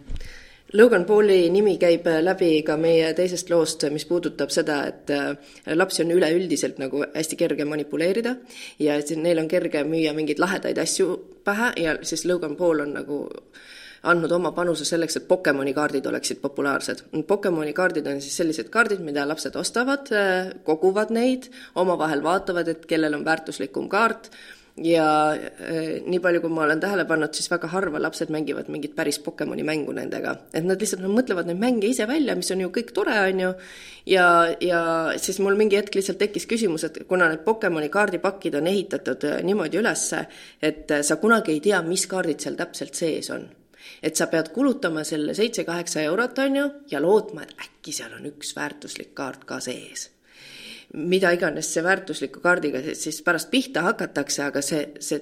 Logan Pauli nimi käib läbi ka meie teisest loost, mis puudutab seda, et äh, lapsi on üleüldiselt nagu hästi kerge manipuleerida ja neil on kerge müüa mingeid lahedaid asju pähe ja siis Logan Paul on nagu äh, andnud oma panuse selleks, et Pokemoni kaardid oleksid populaarsed. Pokemoni kaardid on siis sellised kaardid, mida lapsed ostavad, koguvad neid, omavahel vaatavad, et kellel on väärtuslikum kaart ja äh, nii palju, kui ma olen tähele pannud, siis väga harva lapsed mängivad mingit päris Pokemoni mängu nendega. et nad lihtsalt nad mõtlevad neid mänge ise välja, mis on ju kõik tore, on ju, ja, ja siis mul mingi hetk lihtsalt tekkis küsimus, et kuna need Pokemoni kaardipakid on ehitatud äh, niimoodi ülesse, et äh, sa kunagi ei tea, mis kaardid seal täpselt sees on et sa pead kulutama selle seitse-kaheksa eurot, on ju, ja lootma, et äkki seal on üks väärtuslik kaart ka sees mida iganes see väärtusliku kaardiga siis pärast pihta hakatakse, aga see, see,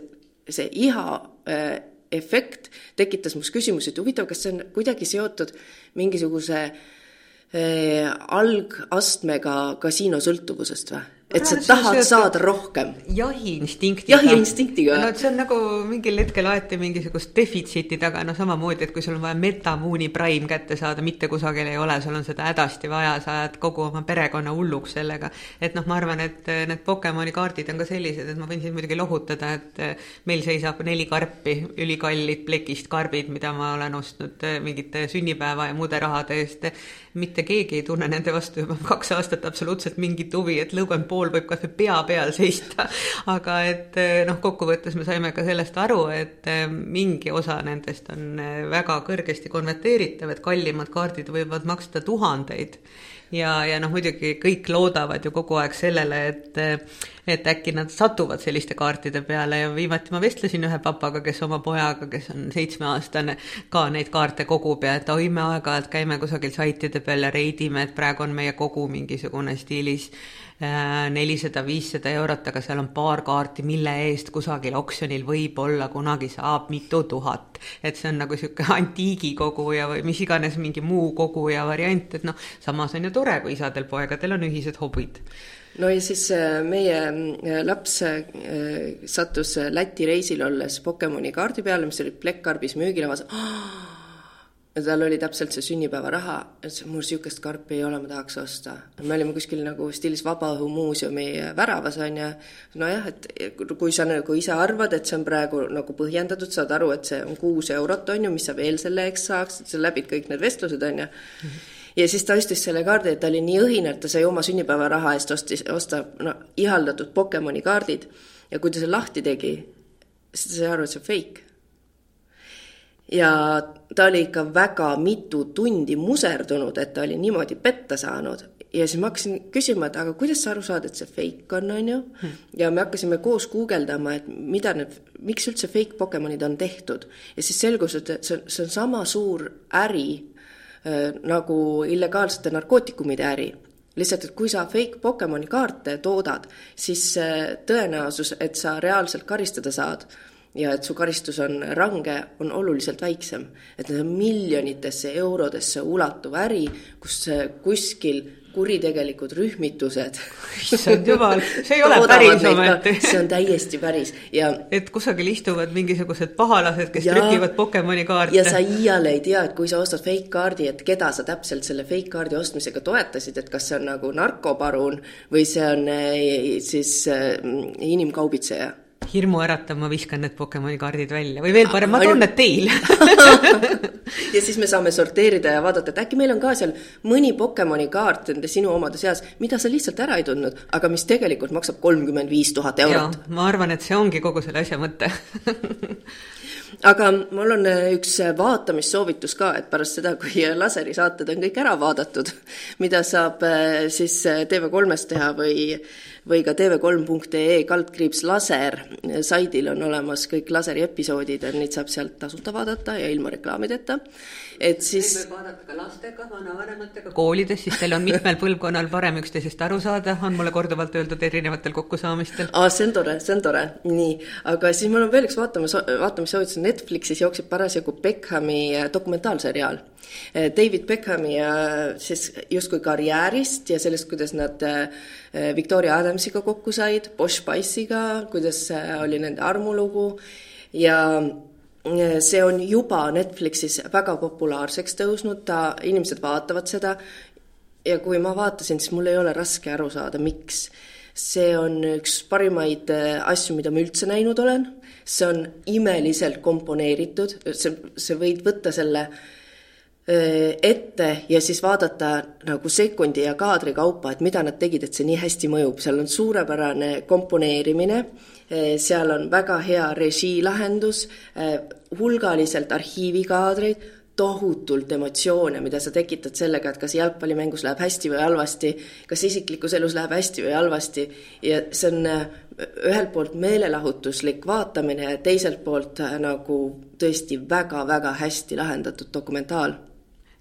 see iha äh, efekt tekitas must küsimuse, et huvitav, kas see on kuidagi seotud mingisuguse äh, algastmega kasiinosõltuvusest või? Et sa tahad saada rohkem. jahiinstinktiga. jahiinstinktiga. no see on nagu mingil hetkel aeti mingisugust defitsiiti taga, no samamoodi, et kui sul on vaja Metamooni Prime kätte saada, mitte kusagil ei ole, sul on seda hädasti vaja, sa ajad kogu oma perekonna hulluks sellega. et noh, ma arvan, et need Pokemoni kaardid on ka sellised, et ma võin sind muidugi lohutada, et meil seisab neli karpi, ülikallid plekist karbid, mida ma olen ostnud mingite sünnipäeva ja muude rahade eest. mitte keegi ei tunne nende vastu juba kaks aastat absoluutselt mingit huvi, et lõugan pool pool võib kas või pea peal seista. aga et eh, noh, kokkuvõttes me saime ka sellest aru, et eh, mingi osa nendest on eh, väga kõrgesti konverteeritav, et kallimad kaardid võivad maksta tuhandeid ja, ja noh, muidugi kõik loodavad ju kogu aeg sellele, et et äkki nad satuvad selliste kaartide peale ja viimati ma vestlesin ühe papaga, kes oma pojaga, kes on seitsmeaastane, ka neid kaarte kogub ja et oi, me aeg-ajalt käime kusagil saitide peal ja reidime, et praegu on meie kogu mingisugune stiilis Äh, nelisada, viissada eurot, aga seal on paar kaarti, mille eest kusagil oksjonil võib-olla kunagi saab mitu tuhat. et see on nagu niisugune antiigikogu ja või mis iganes mingi muu kogu ja variant, et noh, samas on ju tore, kui isadel-poegadel on ühised hobid no ja siis äh, meie äh, laps sattus Läti reisil olles Pokemoni kaardi peale, mis oli Plekkarbis müügilavas oh, ja tal oli täpselt see sünnipäevaraha, ütles, mul niisugust karpi ei ole, ma tahaks osta. me olime kuskil nagu stiilis Vabaõhumuuseumi väravas, on ju, nojah, et kui sa nagu ise arvad, et see on praegu nagu põhjendatud, saad aru, et see on kuus eurot, on ju, mis sa veel selle eest saaks, et sa läbid kõik need vestlused, on ju mm. -hmm ja siis ta ostis selle kaardi, et ta oli nii õhine, et ta sai oma sünnipäevaraha eest ostis, osta no ihaldatud Pokemoni kaardid. Ja kui ta selle lahti tegi, siis ta sai aru, et see on fake. Ja ta oli ikka väga mitu tundi muserdunud, et ta oli niimoodi petta saanud. Ja siis ma hakkasin küsima, et aga kuidas sa aru saad, et see fake on, on ju? Hmm.. ja me hakkasime koos guugeldama, et mida need, miks üldse fake Pokemonid on tehtud. ja siis selgus, et see, see on sama suur äri nagu illegaalsete narkootikumide äri lihtsalt, et kui sa fake Pokemoni kaarte toodad, siis tõenäosus, et sa reaalselt karistada saad, ja et su karistus on range, on oluliselt väiksem. et need on miljonitesse eurodesse ulatuv äri, kus kuskil kuritegelikud rühmitused. issand jumal, see ei ole päris ometi. see on täiesti päris ja. et kusagil istuvad mingisugused pahalased, kes ja, trükivad Pokemoni kaarte. ja sa iial ei tea, et kui sa ostad fake kaardi, et keda sa täpselt selle fake kaardi ostmisega toetasid, et kas see on nagu narkoparun või see on eh, siis äh, inimkaubitseja hirmuäratav, ma viskan need Pokemoni kaardid välja. Või veel parem, ma toon need teile. Ja siis me saame sorteerida ja vaadata, et äkki meil on ka seal mõni Pokemoni kaart nende sinu omade seas, mida sa lihtsalt ära ei tundnud, aga mis tegelikult maksab kolmkümmend viis tuhat eurot. ma arvan, et see ongi kogu selle asja mõte. Aga mul on äh, üks äh, vaatamissoovitus ka, et pärast seda, kui äh, laserisaated on kõik ära vaadatud, mida saab siis TV3-s teha või või ka tv3.ee kaldkriips laser saidil on olemas kõik laseri episoodid neid saab sealt tasuta vaadata ja ilma reklaamideta et siis. võib vaadata ka lastega, vanavanematega koolides, siis teil on mitmel põlvkonnal parem üksteisest aru saada, on mulle korduvalt öeldud erinevatel kokkusaamistel. aa, see on tore, see on tore, nii, aga siis mul on veel üks vaatamas, vaatamissoovitus, Netflixis jookseb parasjagu Beckhami äh, dokumentaalseriaal. Äh, David Beckhami ja siis justkui karjäärist ja sellest, kuidas nad äh, Victoria Adamsiga kokku said, Bosch Spice'iga, kuidas oli nende armulugu. Ja see on juba Netflixis väga populaarseks tõusnud, ta, inimesed vaatavad seda. Ja kui ma vaatasin, siis mul ei ole raske aru saada, miks. see on üks parimaid äh, asju, mida ma üldse näinud olen, see on imeliselt komponeeritud, see, sa võid võtta selle ette ja siis vaadata nagu sekundi ja kaadri kaupa, et mida nad tegid, et see nii hästi mõjub, seal on suurepärane komponeerimine, seal on väga hea režiilahendus, hulgaliselt arhiivikaadreid, tohutult emotsioone, mida sa tekitad sellega, et kas jalgpallimängus läheb hästi või halvasti, kas isiklikus elus läheb hästi või halvasti. Ja see on äh, ühelt poolt meelelahutuslik vaatamine ja teiselt poolt äh, nagu tõesti väga-väga hästi lahendatud dokumentaal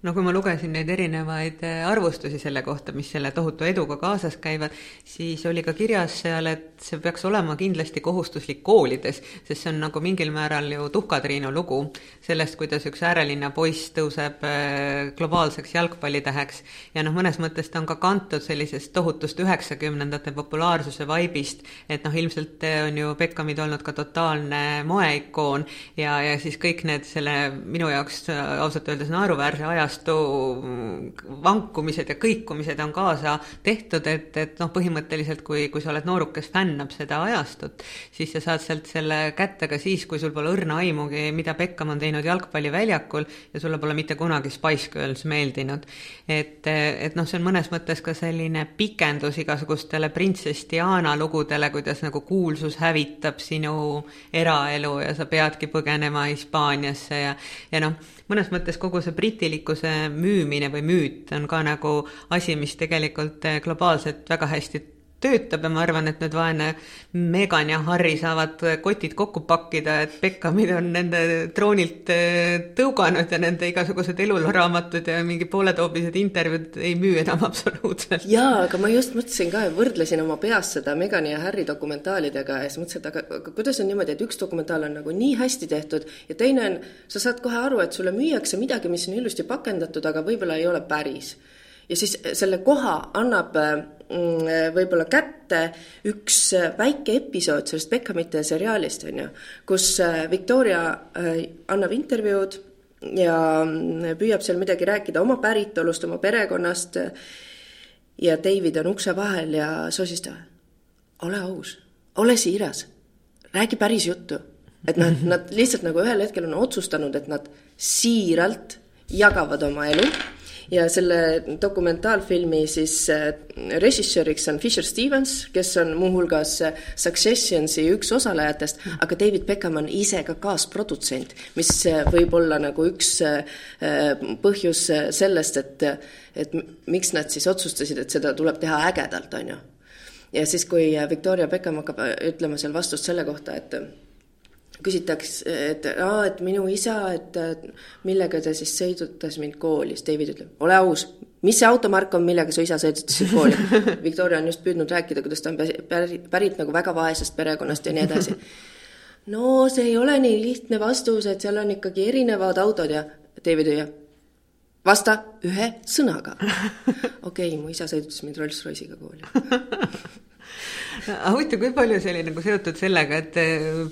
no kui ma lugesin neid erinevaid äh, arvustusi selle kohta, mis selle tohutu eduga kaasas käivad, siis oli ka kirjas seal, et see peaks olema kindlasti kohustuslik koolides, sest see on nagu mingil määral ju Tuhka-Triinu lugu sellest, kuidas üks äärelinna poiss tõuseb äh, globaalseks jalgpallitäheks. Ja noh, mõnes mõttes ta on ka kantud sellisest tohutust üheksakümnendate populaarsuse vaibist, et noh, ilmselt on ju Beckhamid olnud ka totaalne moeikoon ja, ja siis kõik need selle minu jaoks ausalt öeldes naeruväärse ajastu ajastu vankumised ja kõikumised on kaasa tehtud, et, et noh, põhimõtteliselt kui, kui sa oled nooruk, kes fännab seda ajastut, siis sa saad sealt selle kätte ka siis, kui sul pole õrna aimugi, mida Beckham on teinud jalgpalliväljakul ja sulle pole mitte kunagi Spice Girls meeldinud. et, et noh, see on mõnes mõttes ka selline pikendus igasugustele printsess Diana lugudele, kuidas nagu kuulsus hävitab sinu eraelu ja sa peadki põgenema Hispaaniasse ja, ja noh, mõnes mõttes kogu see britilikkuse müümine või müüt on ka nagu asi, mis tegelikult eh, globaalselt väga hästi töötab ja ma arvan, et nüüd vaene Megan ja Harry saavad kotid kokku pakkida, et Beckhamid on nende troonilt eh, tõuganud ja nende igasugused eluraamatud ja mingi pooletoobised intervjuud ei müü enam absoluutselt. jaa, aga ma just mõtlesin ka võrdlesin oma peas seda Megani ja Harry dokumentaalidega ja siis mõtlesin, et aga, aga kuidas on niimoodi, et üks dokumentaal on nagu nii hästi tehtud ja teine on, sa saad kohe aru, et sulle müüakse midagi, mis on ilusti pakendatud, aga võib-olla ei ole päris. Ja siis selle koha annab äh, Mm, võib-olla kätte üks väike episood sellest Beckhamite seriaalist, on ju, kus äh, Victoria äh, annab intervjuud ja mm, püüab seal midagi rääkida oma päritolust, oma perekonnast. ja David on ukse vahel ja sosistab. ole aus, ole siiras, räägi päris juttu. et nad, nad lihtsalt nagu ühel hetkel on otsustanud, et nad siiralt jagavad oma elu ja selle dokumentaalfilmi siis äh, režissööriks on Fisher Stevens, kes on muuhulgas äh, Successionsi üks osalejatest, aga David Beckham on ise ka kaasprodutsent, mis äh, võib olla nagu üks põhjus sellest, et, et miks nad siis otsustasid, et seda tuleb teha ägedalt, on ju. ja siis, kui Victoria Beckham hakkab ütlema seal vastust selle kohta, et küsitakse, et aa, et minu isa, et millega ta siis sõidutas mind kooli, siis David ütleb, ole aus, mis see automark on, millega su isa sõidutas sind kooli? Victoria on just püüdnud rääkida, kuidas ta on pärit, pärit nagu väga vaesest perekonnast ja nii edasi. no see ei ole nii lihtne vastus, et seal on ikkagi erinevad autod ja David hüüab, vasta ühe sõnaga. okei okay,, mu isa sõidutas mind Rolls-Royce'iga kooli aga huvitav, kui palju see oli nagu seotud sellega, et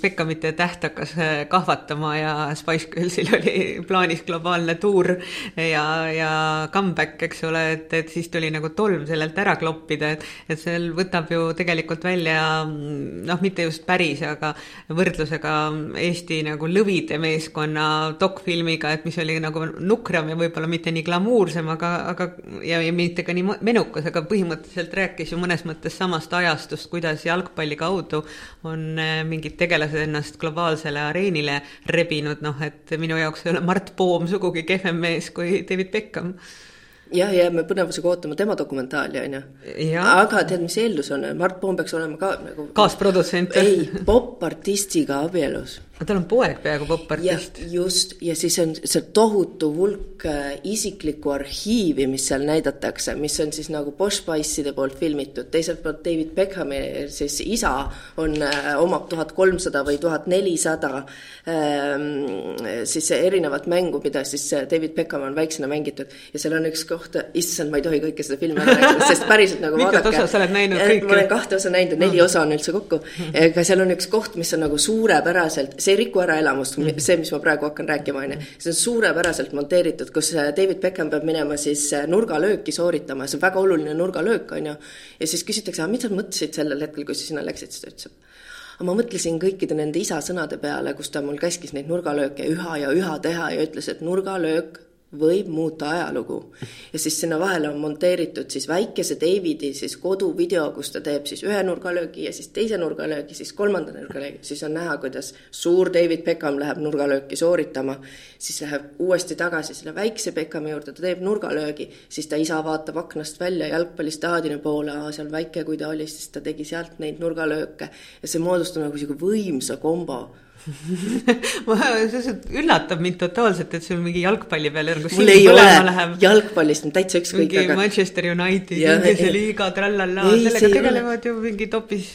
Beckhamite eh, täht hakkas eh, kahvatama ja Spice Girlsil oli plaanis globaalne tuur ja, ja comeback, eks ole, et, et siis tuli nagu tolm sellelt ära kloppida, et, et seal võtab ju tegelikult välja noh, mitte just päris, aga võrdlusega Eesti nagu Lõvide meeskonna dokfilmiga, et mis oli nagu nukram ja võib-olla mitte nii glamuursem, aga, aga ja, ja mitte ka nii menukas, aga põhimõtteliselt rääkis ju mõnes mõttes samast ajastust, kuidas jalgpalli kaudu on eh, mingid tegelased ennast globaalsele areenile rebinud, noh et minu jaoks ei ole Mart Poom sugugi kehvem mees kui David Beckham. Jah, jääme põnevusega ootama tema dokumentaali, on ju. aga tead, mis eeldus on, Mart Poom peaks olema ka nagu kaasprodutsent? ei, popartistiga abielus aga tal on poeg peaaegu popartist. just, ja siis on see tohutu hulk äh, isiklikku arhiivi, mis seal näidatakse, mis on siis nagu Bosch Spice'ide poolt filmitud, teiselt poolt David Beckhami siis isa on, äh, omab tuhat kolmsada või tuhat nelisada ähm, siis erinevat mängu, mida siis äh, David Beckham on väiksena mängitud ja seal on üks koht, issand, ma ei tohi kõike seda filmi ära rääkida, sest päriselt nagu vaadake. mitut osa sa oled näinud kõike? ma olen kahte osa näinud ja neli no. osa on üldse kokku, aga seal on üks koht, mis on nagu suurepäraselt see ei riku ära elamust, mhm. see, mis ma praegu hakkan rääkima, on ju. see on suurepäraselt monteeritud, kus äh, David Beckham peab minema siis äh, nurgalööki sooritama, see on väga oluline nurgalöök, on ju. ja siis küsitakse, aga mida sa mõtlesid sellel hetkel, kui sa sinna läksid, siis ta ütles, et ma mõtlesin kõikide nende isa sõnade peale, kus ta mul käskis neid nurgalööke üha ja üha teha ja ütles, et nurgalöök võib muuta ajalugu. ja siis sinna vahele on monteeritud siis väikese Davidi siis koduvideo, kus ta teeb siis ühe nurgalöögi ja siis teise nurgalöögi, siis kolmanda nurgalöögi, siis on näha, kuidas suur David Beckham läheb nurgalööki sooritama, siis läheb uuesti tagasi selle väikse Beckhami juurde, ta teeb nurgalöögi, siis ta isa vaatab aknast välja jalgpallistaadioni poole, seal väike kui ta oli, siis ta tegi sealt neid nurgalööke. Ja see moodustab nagu niisugune võimsa kombo ma, see üllatab mind totaalselt, et sul mingi jalgpalli peale nagu mul ei ole jalgpallist on täitsa ükskõik. mingi aga... Manchester United, Inglise liiga, trallallaa, sellega tegelevad ju mingid hoopis,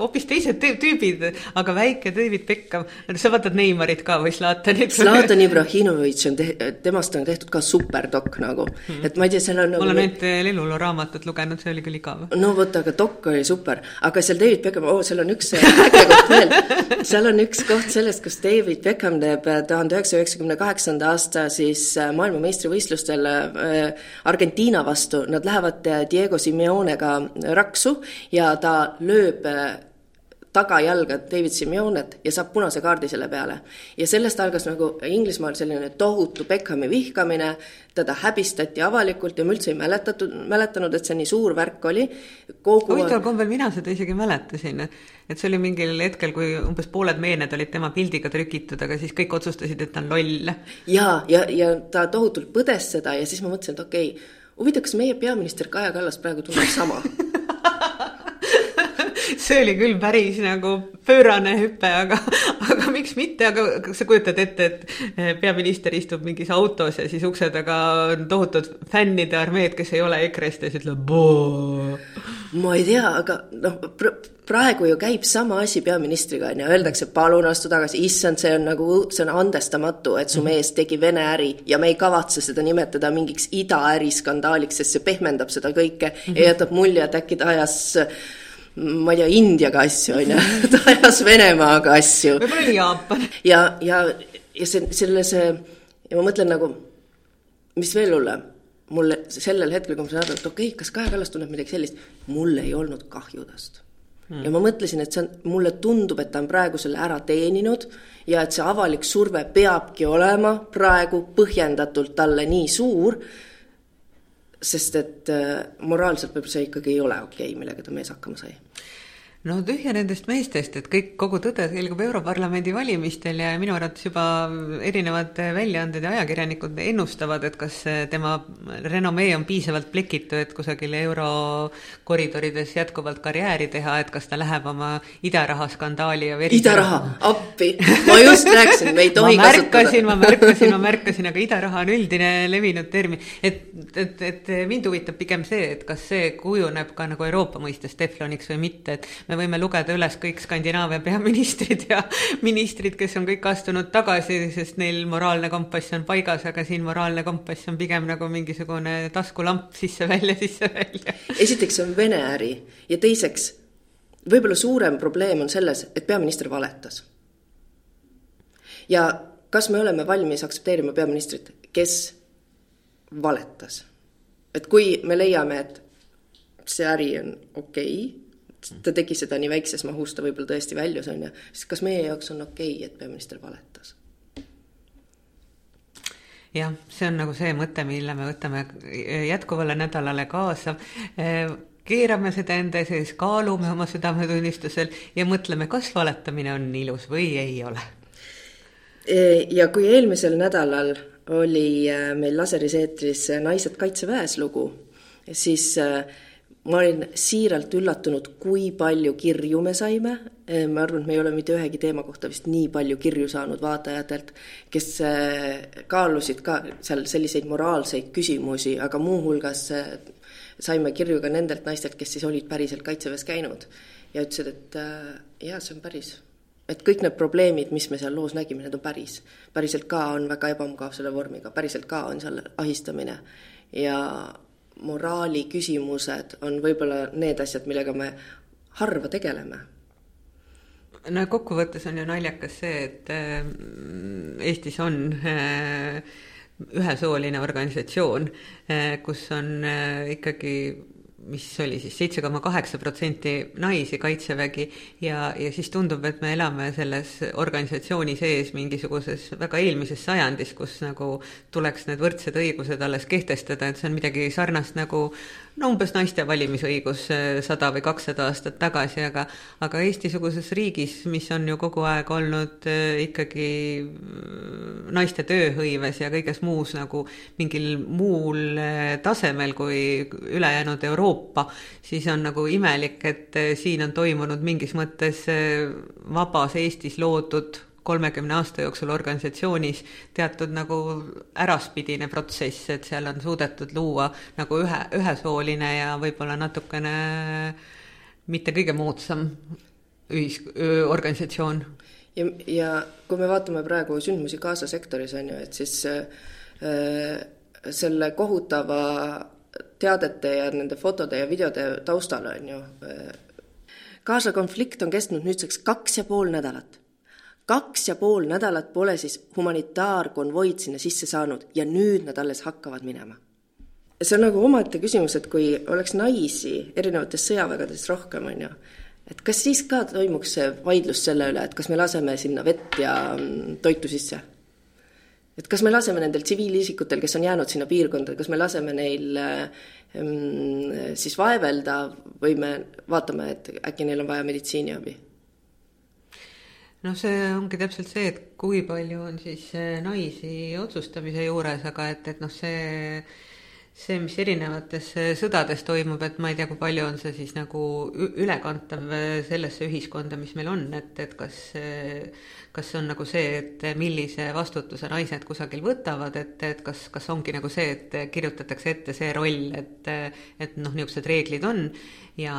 hoopis teised tüübid, aga väike David Beckham, sa vaatad Neimarit ka või Zlatanit? Zlatan Ibrahimovic on te-, temast on tehtud ka superdokk nagu hmm., et ma ei tea, seal on nagu ma olen ainult Lelluloo raamatut lugenud, see oli küll igav. no vot, aga dokk oli super, aga seal David Beckham, oo, seal on üks äge koht veel, seal on üks koht, jutt sellest, kus David Beckham teeb äh, tuhande üheksasaja üheksakümne kaheksanda aasta siis äh, maailmameistrivõistlustel äh, Argentiina vastu, nad lähevad Diego Simeonega raksu ja ta lööb tagajalga David Simeonet ja saab punase kaardi selle peale. ja sellest algas nagu Inglismaal selline tohutu Beckhami vihkamine, teda häbistati avalikult ja ma üldse ei mäletatud, mäletanud, et see nii suur värk oli. huvitaval kombel mina seda isegi mäletasin, et see oli mingil hetkel, kui umbes pooled meened olid tema pildiga trükitud, aga siis kõik otsustasid, et ta on loll. ja, ja, ja ta tohutult põdes seda ja siis ma mõtlesin, et okei okay,, huvitav, kas meie peaminister Kaja Kallas praegu tunneb sama see oli küll päris nagu pöörane hüpe, aga, aga miks mitte, aga kas sa kujutad ette, et peaminister istub mingis autos ja siis ukse taga on tohutud fännide armeed, kes ei ole EKRE-st ja siis ütleb boo. ma ei tea, aga noh pr, praegu ju käib sama asi peaministriga, on ju, öeldakse palun astu tagasi, issand, see on nagu, see on andestamatu, et su -hmm. mees tegi Vene äri ja me ei kavatse seda nimetada mingiks idaäriskandaaliks, sest see pehmendab seda kõike mm -hmm. ja jätab mulje, et äkki ta ajas ma ei tea, Indiaga asju, on ju, ta ajas Venemaaga asju. võib-olla oli Jaapan. ja, ja, ja see, selle see, ja ma mõtlen nagu, mis veel hullem, mulle sellel hetkel, kui ma sain aru, et okei okay,, kas Kaja Kallas tunneb midagi sellist, mul ei olnud kahju tast hmm.. ja ma mõtlesin, et see on, mulle tundub, et ta on praegu selle ära teeninud ja et see avalik surve peabki olema praegu põhjendatult talle nii suur sest et äh, moraalselt võib-olla see ikkagi ei ole okei okay,, millega ta mees hakkama sai no tühja nendest meestest, et kõik, kogu tõde selgub Europarlamendi valimistel ja minu arvates juba erinevad väljaanded ja ajakirjanikud ennustavad, et kas tema renomee on piisavalt plekitu, et kusagil eurokoridorides jätkuvalt karjääri teha, et kas ta läheb oma idaraha skandaali ja veri idaraha, appi, ma just rääkisin, me ei tohi ma märkasin, ma märkasin, ma märkasin, aga idaraha on üldine levinud termin. et, et, et mind huvitab pigem see, et kas see kujuneb ka nagu Euroopa mõistes tefloniks või mitte, et me me võime lugeda üles kõik Skandinaavia peaministrid ja ministrid, kes on kõik astunud tagasi, sest neil moraalne kompass on paigas, aga siin moraalne kompass on pigem nagu mingisugune taskulamp sisse-välja, sisse-välja. esiteks on Vene äri ja teiseks, võib-olla suurem probleem on selles, et peaminister valetas. ja kas me oleme valmis aktsepteerima peaministrit, kes valetas? et kui me leiame, et see äri on okei okay,, ta tegi seda nii väikses mahus, ta võib-olla tõesti väljus, on ju, siis kas meie jaoks on okei okay,, et peaminister valetas? jah, see on nagu see mõte, mille me võtame jätkuvale nädalale kaasa keerame seda enda sees, kaalume oma südametunnistusel ja mõtleme, kas valetamine on ilus või ei ole. E, ja kui eelmisel nädalal oli äh, meil laseris eetris Naised Kaitseväes lugu, siis äh, ma olin siiralt üllatunud, kui palju kirju me saime, eh, ma arvan, et me ei ole mitte ühegi teema kohta vist nii palju kirju saanud vaatajatelt, kes eh, kaalusid ka seal selliseid moraalseid küsimusi, aga muuhulgas eh, saime kirju ka nendelt naistelt, kes siis olid päriselt Kaitseväes käinud ja ütlesid, et jaa, see on päris. et kõik need probleemid, mis me seal loos nägime, need on päris. päriselt ka on väga ebamugav selle vormiga, päriselt ka on seal ahistamine ja moraali küsimused on võib-olla need asjad, millega me harva tegeleme. No kokkuvõttes on ju naljakas see, et äh, Eestis on äh, ühesooline organisatsioon, äh, kus on ikkagi mis oli siis seitse koma kaheksa protsenti naisi Kaitsevägi ja, ja siis tundub, et me elame selles organisatsiooni sees mingisuguses väga eelmises sajandis, kus nagu tuleks need võrdsed õigused alles kehtestada, et see on midagi sarnast nagu no umbes naiste valimisõigus eh, sada või kakssada aastat tagasi, aga aga Eesti-suguses riigis, mis on ju kogu aeg olnud eh, ikkagi mm, naiste tööhõives ja kõiges muus nagu mingil muul eh, tasemel kui ülejäänud Euroopa, siis on nagu imelik, et siin on toimunud mingis mõttes vabas Eestis loodud kolmekümne aasta jooksul organisatsioonis teatud nagu äraspidine protsess, et seal on suudetud luua nagu ühe, ühesooline ja võib-olla natukene mitte kõige moodsam ühis-, organisatsioon. ja, ja kui me vaatame praegu sündmusi Gaza sektoris, on ju, et siis äh, selle kohutava teadete ja nende fotode ja videode taustal, on ju äh,, Gaza konflikt on kestnud nüüdseks kaks ja pool nädalat kaks ja pool nädalat pole siis humanitaarkonvoid sinna sisse saanud ja nüüd nad alles hakkavad minema. see on nagu omaette küsimus, et kui oleks naisi erinevates sõjavägades rohkem, on ju, et kas siis ka toimuks vaidlus selle üle, et kas me laseme sinna vett ja mm, toitu sisse? et kas me laseme nendel tsiviilisikutel, kes on jäänud sinna piirkonda, kas me laseme neil mm, siis vaevelda või me vaatame, et äkki neil on vaja meditsiiniabi? Noh, see ongi täpselt see, et kui palju on siis eh, naisi otsustamise juures, aga et, et noh, see see, mis erinevates eh, sõdades toimub, et ma ei tea, kui palju on see siis nagu ülekantav eh, sellesse ühiskonda, mis meil on, et, et kas, kas see on nagu see, et millise vastutuse naised kusagil võtavad, et, et kas, kas ongi nagu see, et kirjutatakse ette see roll, et, et noh, niisugused reeglid on ja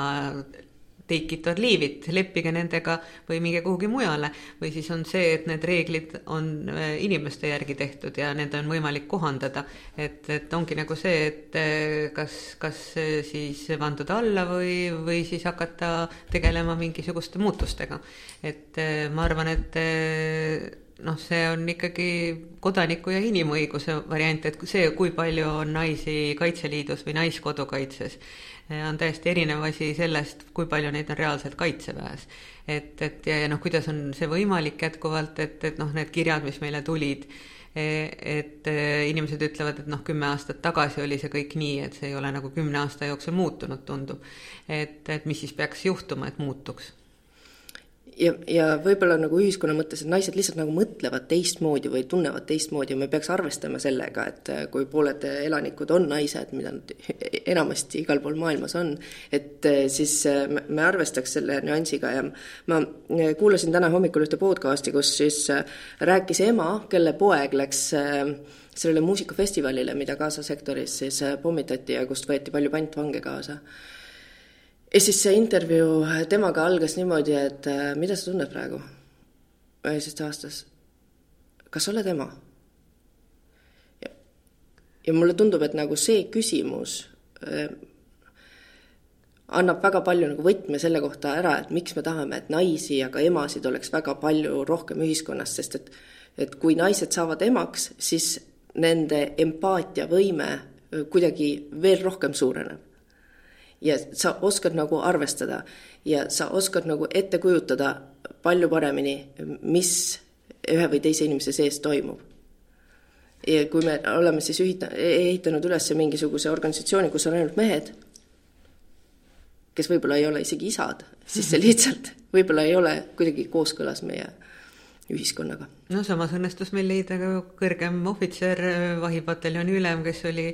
take it or leave it, leppige nendega või minge kuhugi mujale. või siis on see, et need reeglid on äh, inimeste järgi tehtud ja need on võimalik kohandada. et, et ongi nagu see, et äh, kas, kas äh, siis vanduda alla või, või siis hakata tegelema mingisuguste muutustega. et ma arvan, et noh, see on ikkagi kodaniku ja inimõiguse variant, et see, kui palju on naisi Kaitseliidus või Naiskodukaitses on täiesti erinev asi sellest, kui palju neid on reaalselt kaitseväes. et, et ja, ja noh, kuidas on see võimalik jätkuvalt, et, et noh, need kirjad, mis meile tulid, e, et inimesed ütlevad, et noh, kümme aastat tagasi oli see kõik nii, et see ei ole nagu kümne aasta jooksul muutunud, tundub. et, et mis siis peaks juhtuma, et muutuks ja, ja võib-olla nagu ühiskonna mõttes, et naised lihtsalt nagu mõtlevad teistmoodi või tunnevad teistmoodi ja me peaks arvestama sellega, et äh, kui pooled elanikud on naised, mida nad enamasti igal pool maailmas on, et äh, siis äh, me arvestaks selle nüansiga ja ma kuulasin täna hommikul ühte podcast'i, kus siis rääkis ema, kelle poeg läks sellele muusikafestivalile, mida Gaza sektoris siis pommitati ja kust võeti palju pantvange kaasa ja siis see intervjuu temaga algas niimoodi, et äh, mida sa tunned praegu üheksast aastas. kas sa oled ema? ja, ja mulle tundub, et nagu see küsimus äh, annab väga palju nagu võtme selle kohta ära, et miks me tahame, et naisi ja ka emasid oleks väga palju rohkem ühiskonnas, sest et et kui naised saavad emaks, siis nende empaatiavõime kuidagi veel rohkem suureneb ja sa oskad nagu arvestada ja sa oskad nagu ette kujutada palju paremini, mis ühe või teise inimese sees toimub. ja kui me oleme siis ühita-, ehitanud üles mingisuguse organisatsiooni, kus on ainult mehed, kes võib-olla ei ole isegi isad, siis see lihtsalt võib-olla ei ole kuidagi kooskõlas meie ühiskonnaga. No samas õnnestus meil leida ka kõrgem ohvitser, vahipataljoni ülem, kes oli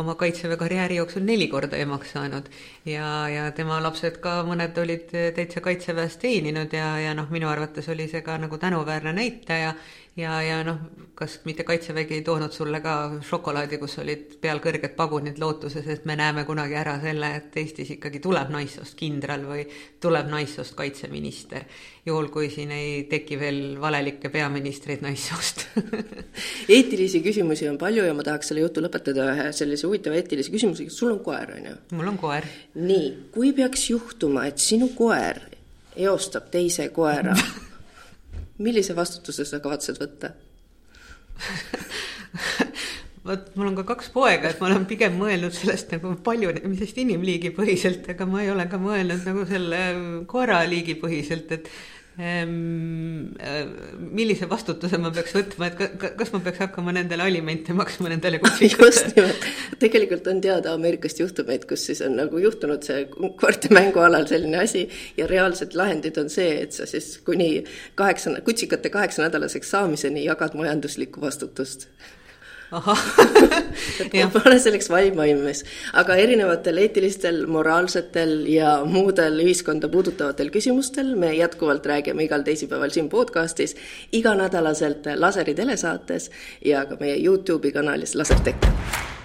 oma kaitseväe karjääri jooksul neli korda emaks saanud. Ja, ja tema lapsed ka, mõned olid täitsa kaitseväes teeninud ja, ja noh, minu arvates oli see ka nagu tänuväärne näitaja. Ja, ja noh, kas mitte Kaitsevägi ei toonud sulle ka šokolaadi, kus olid peal kõrged pagunid lootuses, et me näeme kunagi ära selle, et Eestis ikkagi tuleb naissoost kindral või tuleb naissoost kaitseminister, juhul kui siin ei teki veel valelikke peaministreid naissoost eetilisi küsimusi on palju ja ma tahaks selle jutu lõpetada ühe sellise huvitava eetilise küsimusega, sul on koer, on ju? mul on koer. nii, kui peaks juhtuma, et sinu koer eostab teise koera millise vastutuse sa kavatsed võtta vot mul on ka kaks poega, et ma olen pigem mõelnud sellest nagu paljunemisest inimliigipõhiselt, aga ma ei ole ka mõelnud nagu selle koeraliigipõhiselt, et millise vastutuse ma peaks võtma, et kas ma peaks hakkama nendele alimente maksma nendele kutsikatele? tegelikult on teada Ameerikast juhtumeid, kus siis on nagu juhtunud see koerte mängualal selline asi ja reaalsed lahendid on see, et sa siis kuni kaheksa, kutsikate kaheksanädalaseks saamiseni jagad majanduslikku vastutust et pole selleks vaimuaimes, aga erinevatel eetilistel, moraalsetel ja muudel ühiskonda puudutavatel küsimustel me jätkuvalt räägime igal teisipäeval siin podcastis, iganädalaselt Laseri telesaates ja ka meie Youtube'i kanalis Lasertech